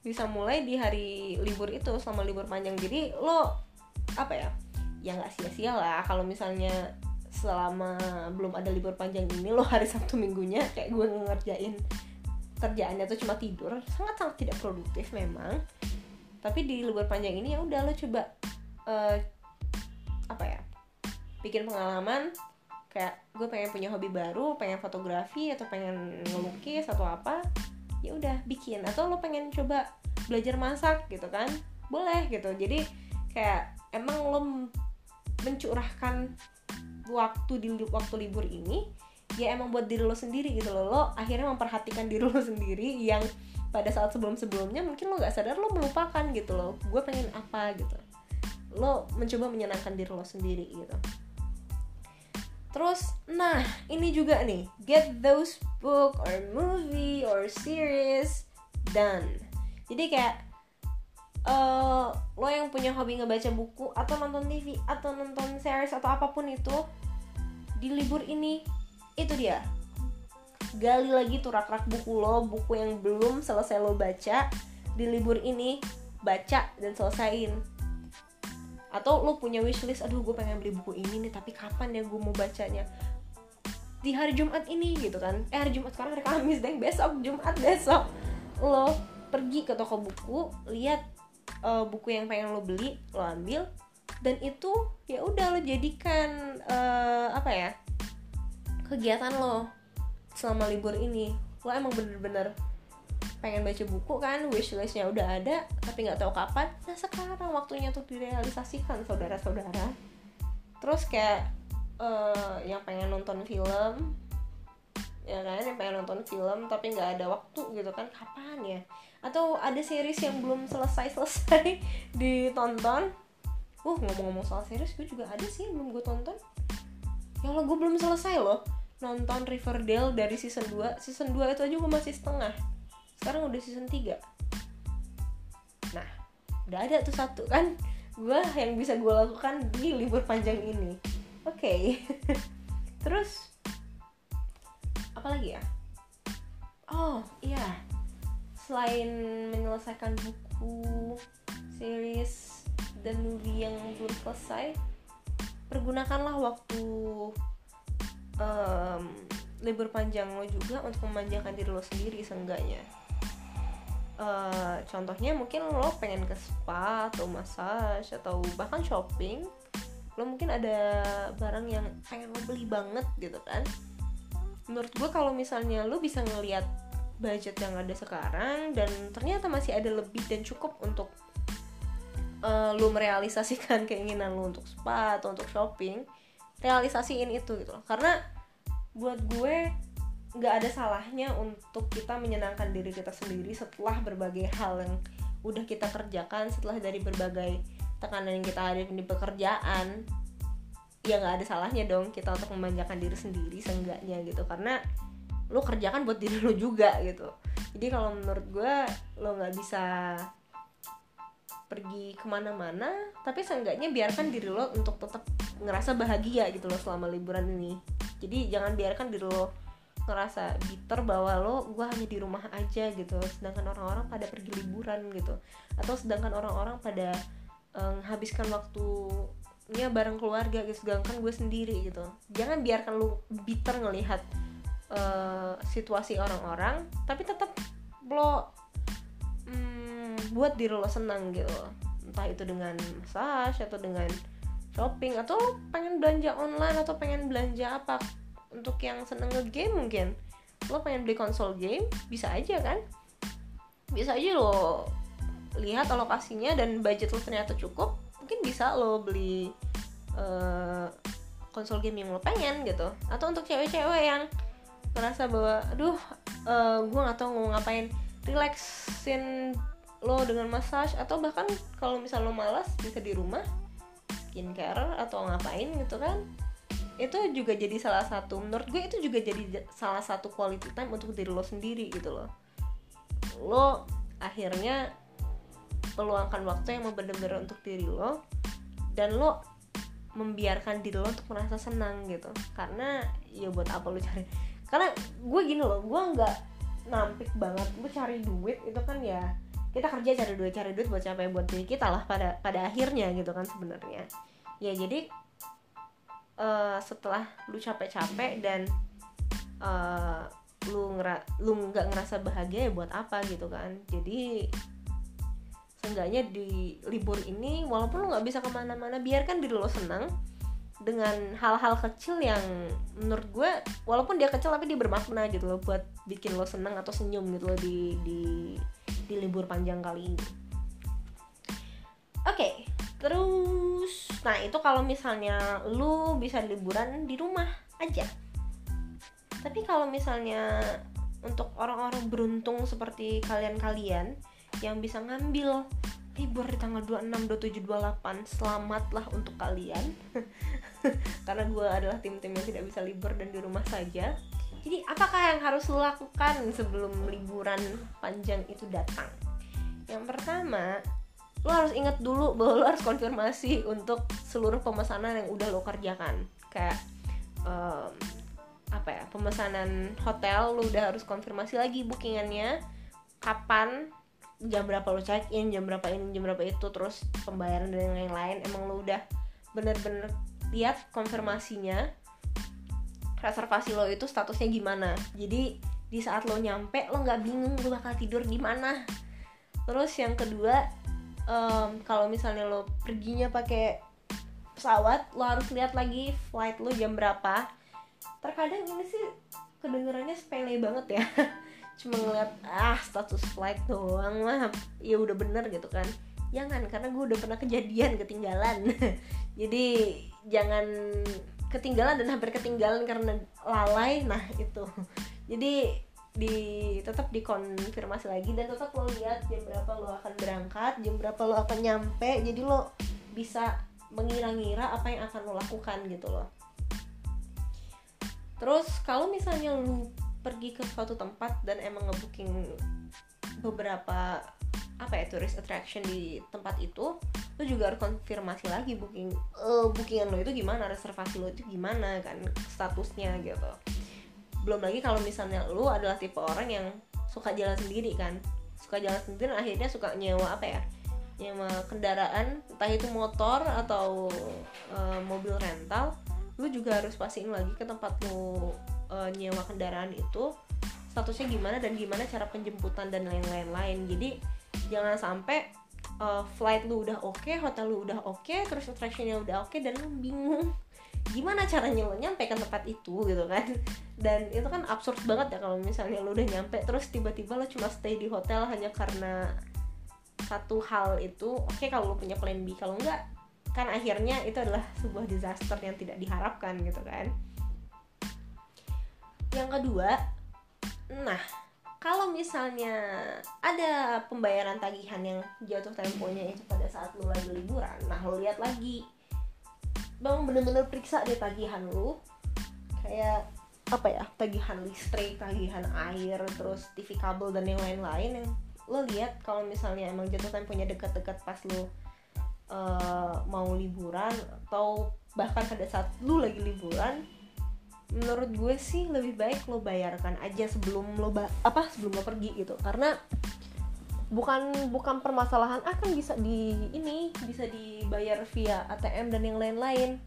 Speaker 1: Bisa mulai di hari libur itu selama libur panjang. Jadi lo apa ya ya nggak sia-sia lah. Kalau misalnya selama belum ada libur panjang ini lo hari sabtu minggunya kayak gue ngerjain kerjaannya tuh cuma tidur sangat sangat tidak produktif memang. Tapi di libur panjang ini ya udah lo coba uh, apa ya bikin pengalaman kayak gue pengen punya hobi baru pengen fotografi atau pengen ngelukis atau apa ya udah bikin. Atau lo pengen coba belajar masak gitu kan? Boleh gitu. Jadi kayak emang lo mencurahkan waktu di waktu libur ini ya emang buat diri lo sendiri gitu loh. Lo akhirnya memperhatikan diri lo sendiri yang pada saat sebelum sebelumnya mungkin lo gak sadar lo melupakan gitu loh. Gue pengen apa gitu. Lo mencoba menyenangkan diri lo sendiri gitu Terus, nah ini juga nih, get those book or movie or series done. Jadi kayak uh, lo yang punya hobi ngebaca buku atau nonton TV atau nonton series atau apa pun itu di libur ini itu dia. Gali lagi tuh rak-rak buku lo buku yang belum selesai lo baca di libur ini baca dan selesaiin atau lo punya wishlist aduh gue pengen beli buku ini nih tapi kapan ya gue mau bacanya? Di hari Jumat ini gitu kan. Eh hari Jumat sekarang hari Kamis deh besok Jumat besok. Lo pergi ke toko buku lihat uh, buku yang pengen lo beli lo ambil dan itu ya udah lo jadikan uh, apa ya kegiatan lo selama libur ini. Lo emang bener-bener pengen baca buku kan wishlistnya udah ada tapi nggak tahu kapan. Nah sekarang waktunya tuh direalisasikan saudara-saudara. Terus kayak uh, yang pengen nonton film ya kan yang pengen nonton film tapi nggak ada waktu gitu kan kapan ya? Atau ada series yang belum selesai selesai ditonton? Uh ngomong-ngomong soal series gue juga ada sih yang belum gue tonton. Ya Allah gue belum selesai loh nonton Riverdale dari season 2 season 2 itu aja gue masih setengah sekarang udah season 3 nah udah ada tuh satu kan? Gue yang bisa gue lakukan di libur panjang ini. Oke. Okay. terus apa lagi ya? Oh iya. Selain menyelesaikan buku series dan movie yang belum selesai pergunakanlah waktu um, libur panjang lo juga untuk memanjakan diri lo sendiri seenggaknya uh, contohnya mungkin lo pengen ke spa atau massage atau bahkan shopping lo mungkin ada barang yang pengen lo beli banget gitu kan. Menurut gue kalau misalnya lo bisa ngelihat budget yang ada sekarang dan ternyata masih ada lebih dan cukup untuk uh, lo merealisasikan keinginan lo untuk spa atau untuk shopping realisasiin itu gitu loh. Karena buat gue nggak ada salahnya untuk kita menyenangkan diri kita sendiri setelah berbagai hal yang udah kita kerjakan setelah dari berbagai tekanan yang kita ada di pekerjaan ya nggak ada salahnya dong kita untuk memanjakan diri sendiri seenggaknya gitu. Karena lo kerjakan buat diri lo juga gitu. Jadi kalau menurut gue lo nggak bisa pergi ke mana-mana tapi seenggaknya biarkan diri lo untuk tetap ngerasa bahagia gitu loh selama liburan ini. Jadi jangan biarkan diri lo ngerasa bitter bahwa lo gue hanya di rumah aja gitu. Sedangkan orang-orang pada pergi liburan gitu. Atau sedangkan orang-orang pada menghabiskan eh, um, waktunya bareng keluarga gitu. Sedangkan gue sendiri gitu. Jangan biarkan lo bitter ngelihat uh, situasi orang-orang tapi tetap lo hmm, buat diri lo senang gitu. Entah itu dengan massage atau dengan shopping atau pengen belanja online atau pengen belanja apa untuk yang seneng nge-game mungkin. Lo pengen beli konsol game bisa aja kan? Bisa aja lo lihat alokasinya dan budget lo ternyata cukup mungkin bisa lo beli uh, konsol game yang lo pengen gitu. Atau untuk cewek-cewek yang ngerasa bahwa aduh uh, eh, gue gak tau mau ngapain relaxin lo dengan massage atau bahkan kalau misal lo malas bisa di rumah skincare atau ngapain gitu kan itu juga jadi salah satu menurut gue itu juga jadi salah satu quality time untuk diri lo sendiri gitu loh. Lo akhirnya meluangkan waktu yang mau bener-bener untuk diri lo dan lo membiarkan diri lo untuk merasa senang gitu. Karena ya buat apa lo cari? Karena gue gini loh gue nggak nampik banget gue cari duit itu kan ya kita kerja cari duit cari duit buat siapa? Buat diri kita lah pada pada akhirnya gitu kan sebenarnya. Ya jadi uh, setelah lu capek-capek dan uh, lu ngera lu nggak ngerasa bahagia ya buat apa gitu kan. Jadi seenggaknya di libur ini walaupun lu nggak bisa ke mana-mana biarkan diri lo senang dengan hal-hal kecil yang menurut gue walaupun dia kecil tapi dia bermakna gitu loh buat bikin lo senang atau senyum gitu loh di di di libur panjang kali ini. Oke okay, terus nah itu kalau misalnya lu bisa liburan di rumah aja. Tapi kalau misalnya untuk orang-orang beruntung seperti kalian-kalian yang bisa ngambil libur di tanggal 26, 27, 28 Selamatlah untuk kalian. Karena gue adalah tim-tim yang tidak bisa libur dan di rumah saja. Jadi apakah yang harus lo lakukan sebelum liburan panjang itu datang? Yang pertama, lo harus ingat dulu bahwa lo harus konfirmasi untuk seluruh pemesanan yang udah lo kerjakan. Kayak um, apa ya pemesanan hotel lo udah harus konfirmasi lagi bookingannya kapan jam berapa lo check in jam berapa ini jam berapa itu terus pembayaran dan yang lain emang lo udah bener-bener lihat konfirmasinya reservasi lo itu statusnya gimana. Jadi di saat lo nyampe lo nggak bingung lo bakal tidur di mana. Terus yang kedua um, kalau misalnya lo perginya pakai pesawat lo harus lihat lagi flight lo jam berapa. Terkadang ini sih kedengarannya sepele banget ya. Cuma ngeliat ah status flight doang lah. Ya udah bener gitu kan. Jangan karena gue udah pernah kejadian ketinggalan. Jadi jangan ketinggalan dan hampir ketinggalan karena lalai. Nah itu. Jadi di tetap dikonfirmasi lagi dan tetap lo lihat jam berapa lo akan berangkat jam berapa lo akan nyampe. Jadi lo bisa mengira-ngira apa yang akan lo lakukan gitu loh. Terus kalau misalnya lo pergi ke suatu tempat dan emang ngebooking beberapa apa ya tourist attraction di tempat itu lo juga harus konfirmasi lagi booking uh, bookingan lo itu gimana reservasi lo itu gimana kan statusnya gitu belum lagi kalau misalnya lu adalah tipe orang yang suka jalan sendiri kan. Suka jalan sendiri akhirnya suka nyewa apa ya? Nyewa kendaraan entah itu motor atau uh, mobil rental lu juga harus pastiin lagi ke tempat lu uh, nyewa kendaraan itu statusnya gimana dan gimana cara penjemputan dan lain-lain lain. Jadi jangan sampai uh, flight lu udah oke okay, hotel lu udah oke okay, terus attractionnya udah oke okay, dan lu bingung gimana caranya lo nyampe ke tempat itu gitu kan? Dan itu kan absurd banget ya kalau misalnya lo udah nyampe terus tiba-tiba lo cuma stay di hotel hanya karena satu hal itu oke okay, kalau lo punya plan B. Kalau enggak kan akhirnya itu adalah sebuah disaster yang tidak diharapkan gitu kan? Yang kedua nah kalau misalnya ada pembayaran tagihan yang jatuh temponya itu pada saat lo lagi liburan nah lo lihat lagi bang bener-bener periksa deh tagihan lu. Kayak apa ya tagihan listrik tagihan air terus TV kabel dan yang lain-lain yang lo lihat kalau misalnya emang jatuh temponya dekat-dekat pas lo uh, mau liburan atau bahkan pada saat lu lagi liburan menurut gue sih lebih baik lo bayarkan aja sebelum lo apa sebelum lo pergi gitu. Karena bukan bukan permasalahan. Akan ah, bisa di ini bisa dibayar via ATM dan yang lain-lain.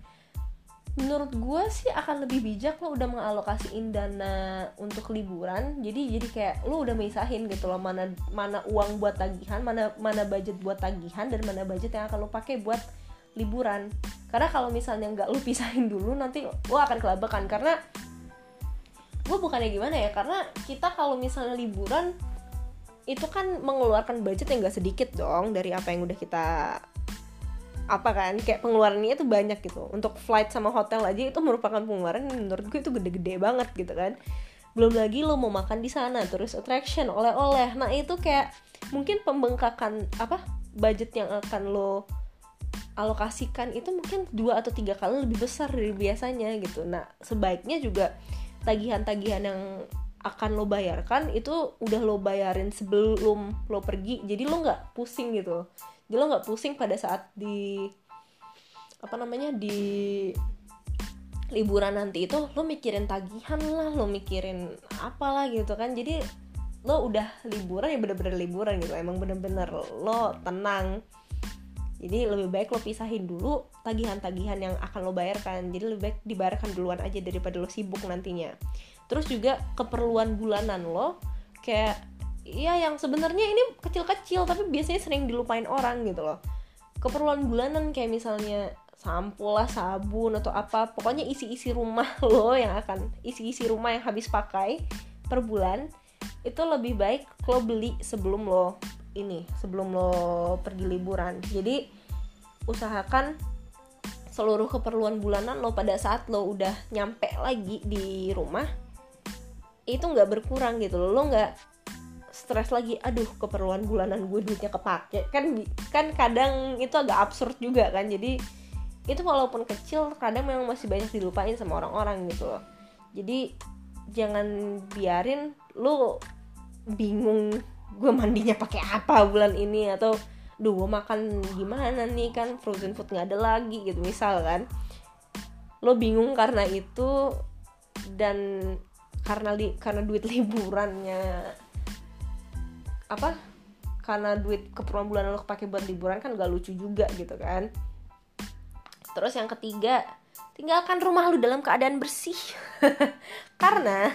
Speaker 1: Menurut gue sih akan lebih bijak lo udah mengalokasiin dana untuk liburan. Jadi jadi kayak lo udah misahin gitu loh mana mana uang buat tagihan mana mana budget buat tagihan dan mana budget yang akan lo pakai buat liburan. Karena kalau misalnya nggak lo pisahin dulu nanti lo akan kelabakan. Karena gue bukannya gimana ya karena kita kalau misalnya liburan itu kan mengeluarkan budget yang gak sedikit dong dari apa yang udah kita apa kan kayak pengeluarannya itu banyak gitu. Untuk flight sama hotel aja itu merupakan pengeluaran menurut gue itu gede-gede banget gitu kan. Belum lagi lo mau makan di sana terus attraction oleh-oleh. Nah itu kayak mungkin pembengkakan apa budget yang akan lo alokasikan itu mungkin dua atau tiga kali lebih besar dari biasanya gitu. Nah sebaiknya juga tagihan-tagihan yang akan lo bayarkan itu udah lo bayarin sebelum lo pergi. Jadi lo nggak pusing gitu jadi lo nggak pusing pada saat di apa namanya di liburan nanti itu lo mikirin tagihan lah lo mikirin apalah gitu kan. Jadi lo udah liburan ya bener-bener liburan gitu. Emang bener-bener lo tenang jadi lebih baik lo pisahin dulu tagihan-tagihan yang akan lo bayarkan. Jadi lebih baik dibayarkan duluan aja daripada lo sibuk nantinya. Terus juga keperluan bulanan lo kayak iya yang sebenarnya ini kecil-kecil tapi biasanya sering dilupain orang gitu loh. Keperluan bulanan kayak misalnya sampo lah sabun atau apa pokoknya isi-isi rumah lo yang akan isi-isi rumah yang habis pakai per bulan itu lebih baik lo beli sebelum lo ini sebelum lo pergi liburan. Jadi usahakan seluruh keperluan bulanan lo pada saat lo udah nyampe lagi di rumah itu nggak berkurang gitu lo nggak stres lagi aduh keperluan bulanan gue duitnya kepake. Kan kan kadang itu agak absurd juga kan. Jadi itu walaupun kecil kadang memang masih banyak dilupain sama orang-orang gitu loh. Jadi jangan biarin lo bingung gue mandinya pakai apa bulan ini? Atau duh gue makan gimana nih? Kan frozen food nggak ada lagi gitu misal kan. Lo bingung karena itu dan karena li karena duit liburannya apa karena duit keperluan bulanan lo kepake buat liburan kan gak lucu juga gitu kan. Terus yang ketiga tinggalkan rumah lu dalam keadaan bersih. Karena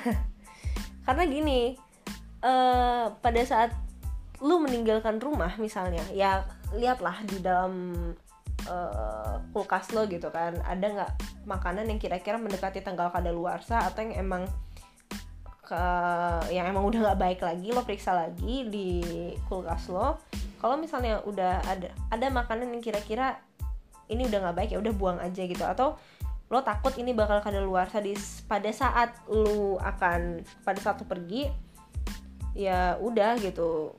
Speaker 1: karena gini uh, pada saat lu meninggalkan rumah misalnya ya lihatlah di dalam uh, kulkas lo gitu kan ada nggak makanan yang kira-kira mendekati tanggal kadaluarsa atau yang emang ke yang emang udah nggak baik lagi lo periksa lagi di kulkas lo. Kalau misalnya udah ada ada makanan yang kira-kira ini udah nggak baik ya udah buang aja gitu. Atau lo takut ini bakal kada luar di pada saat lo akan pada saat lo pergi ya udah gitu.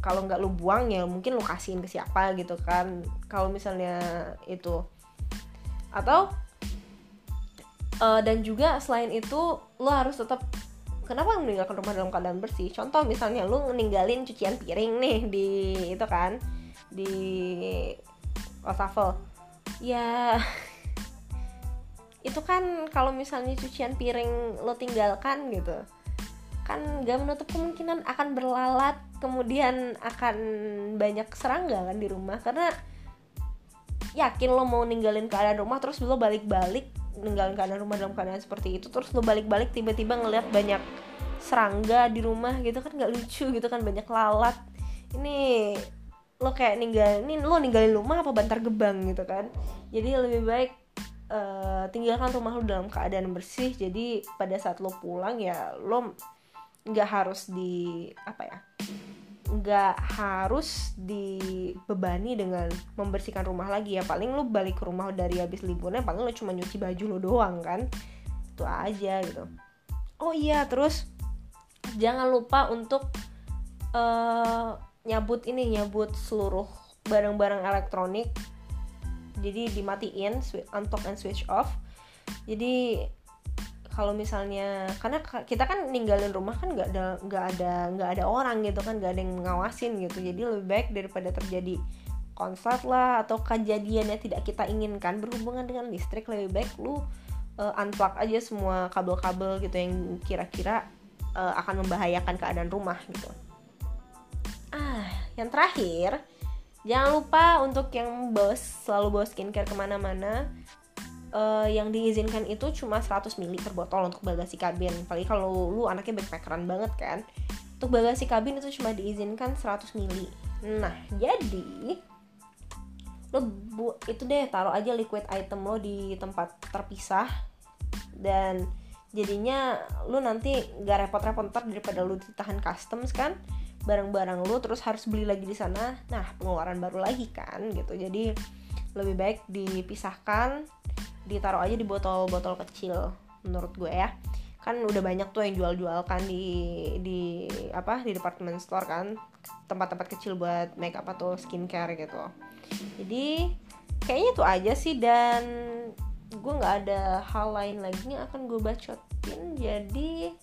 Speaker 1: Kalau nggak lo buang ya mungkin lo kasihin ke siapa gitu kan. Kalau misalnya itu. Atau uh, dan juga selain itu lo harus tetap kenapa meninggalkan rumah dalam keadaan bersih? Contoh misalnya lu ninggalin cucian piring nih di itu kan di wastafel. Ya itu kan kalau misalnya cucian piring lo tinggalkan gitu kan gak menutup kemungkinan akan berlalat kemudian akan banyak serangga kan di rumah. Karena yakin lo mau ninggalin keadaan rumah terus lo balik-balik ninggalin keadaan rumah dalam keadaan seperti itu terus lo balik-balik tiba-tiba ngeliat banyak serangga di rumah gitu kan nggak lucu gitu kan banyak lalat. Ini lo kayak ninggal ini lo ninggalin rumah apa bantar gebang gitu kan? Jadi lebih baik uh, tinggalkan rumah lo dalam keadaan bersih. Jadi pada saat lo pulang ya lo nggak harus di apa ya nggak harus dibebani dengan membersihkan rumah lagi ya. Paling lu balik ke rumah dari habis liburnya paling lu cuma nyuci baju lo doang kan? Itu aja gitu. Oh iya terus jangan lupa untuk uh, nyabut ini nyabut seluruh barang-barang elektronik. Jadi dimatiin unlock and switch off. Jadi kalau misalnya karena kita kan ninggalin rumah kan nggak ada nggak ada nggak ada orang gitu kan nggak ada yang ngawasin gitu. Jadi lebih baik daripada terjadi konslet lah atau kejadian yang tidak kita inginkan. Berhubungan dengan listrik lebih baik lu uh, unplug aja semua kabel-kabel gitu yang kira-kira uh, akan membahayakan keadaan rumah gitu. Ah yang terakhir jangan lupa untuk yang bos selalu bawa skincare ke mana-mana uh, yang diizinkan itu cuma 100 ml per botol untuk bagasi kabin. Apalagi kalau lu anaknya backpackeran banget kan? Untuk bagasi kabin itu cuma diizinkan 100 ml nah jadi lo bu itu deh taruh aja liquid item lo di tempat terpisah. Dan jadinya lu nanti gak repot-repot ntar daripada lu ditahan customs kan? Barang-barang lu terus harus beli lagi di sana. Nah pengeluaran baru lagi kan? Gitu. Jadi lebih baik dipisahkan ditaruh aja di botol-botol kecil menurut gue ya. Kan udah banyak tuh yang jual-jual kan di di apa di department store kan. Tempat-tempat kecil buat make up atau skincare gitu. Jadi kayaknya tuh aja sih dan gue nggak ada hal lain lagi yang akan gue bacotin. Jadi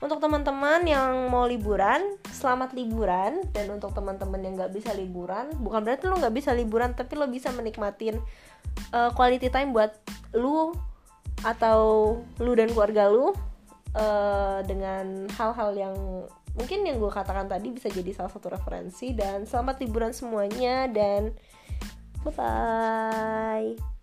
Speaker 1: untuk teman-teman yang mau liburan selamat liburan. Dan untuk teman-teman yang nggak bisa liburan bukan berarti lo nggak bisa liburan tapi lo bisa menikmatin uh, quality time buat lu atau lu dan keluarga lu uh, dengan hal-hal yang mungkin yang gue katakan tadi bisa jadi salah satu referensi. Dan selamat liburan semuanya dan bye bye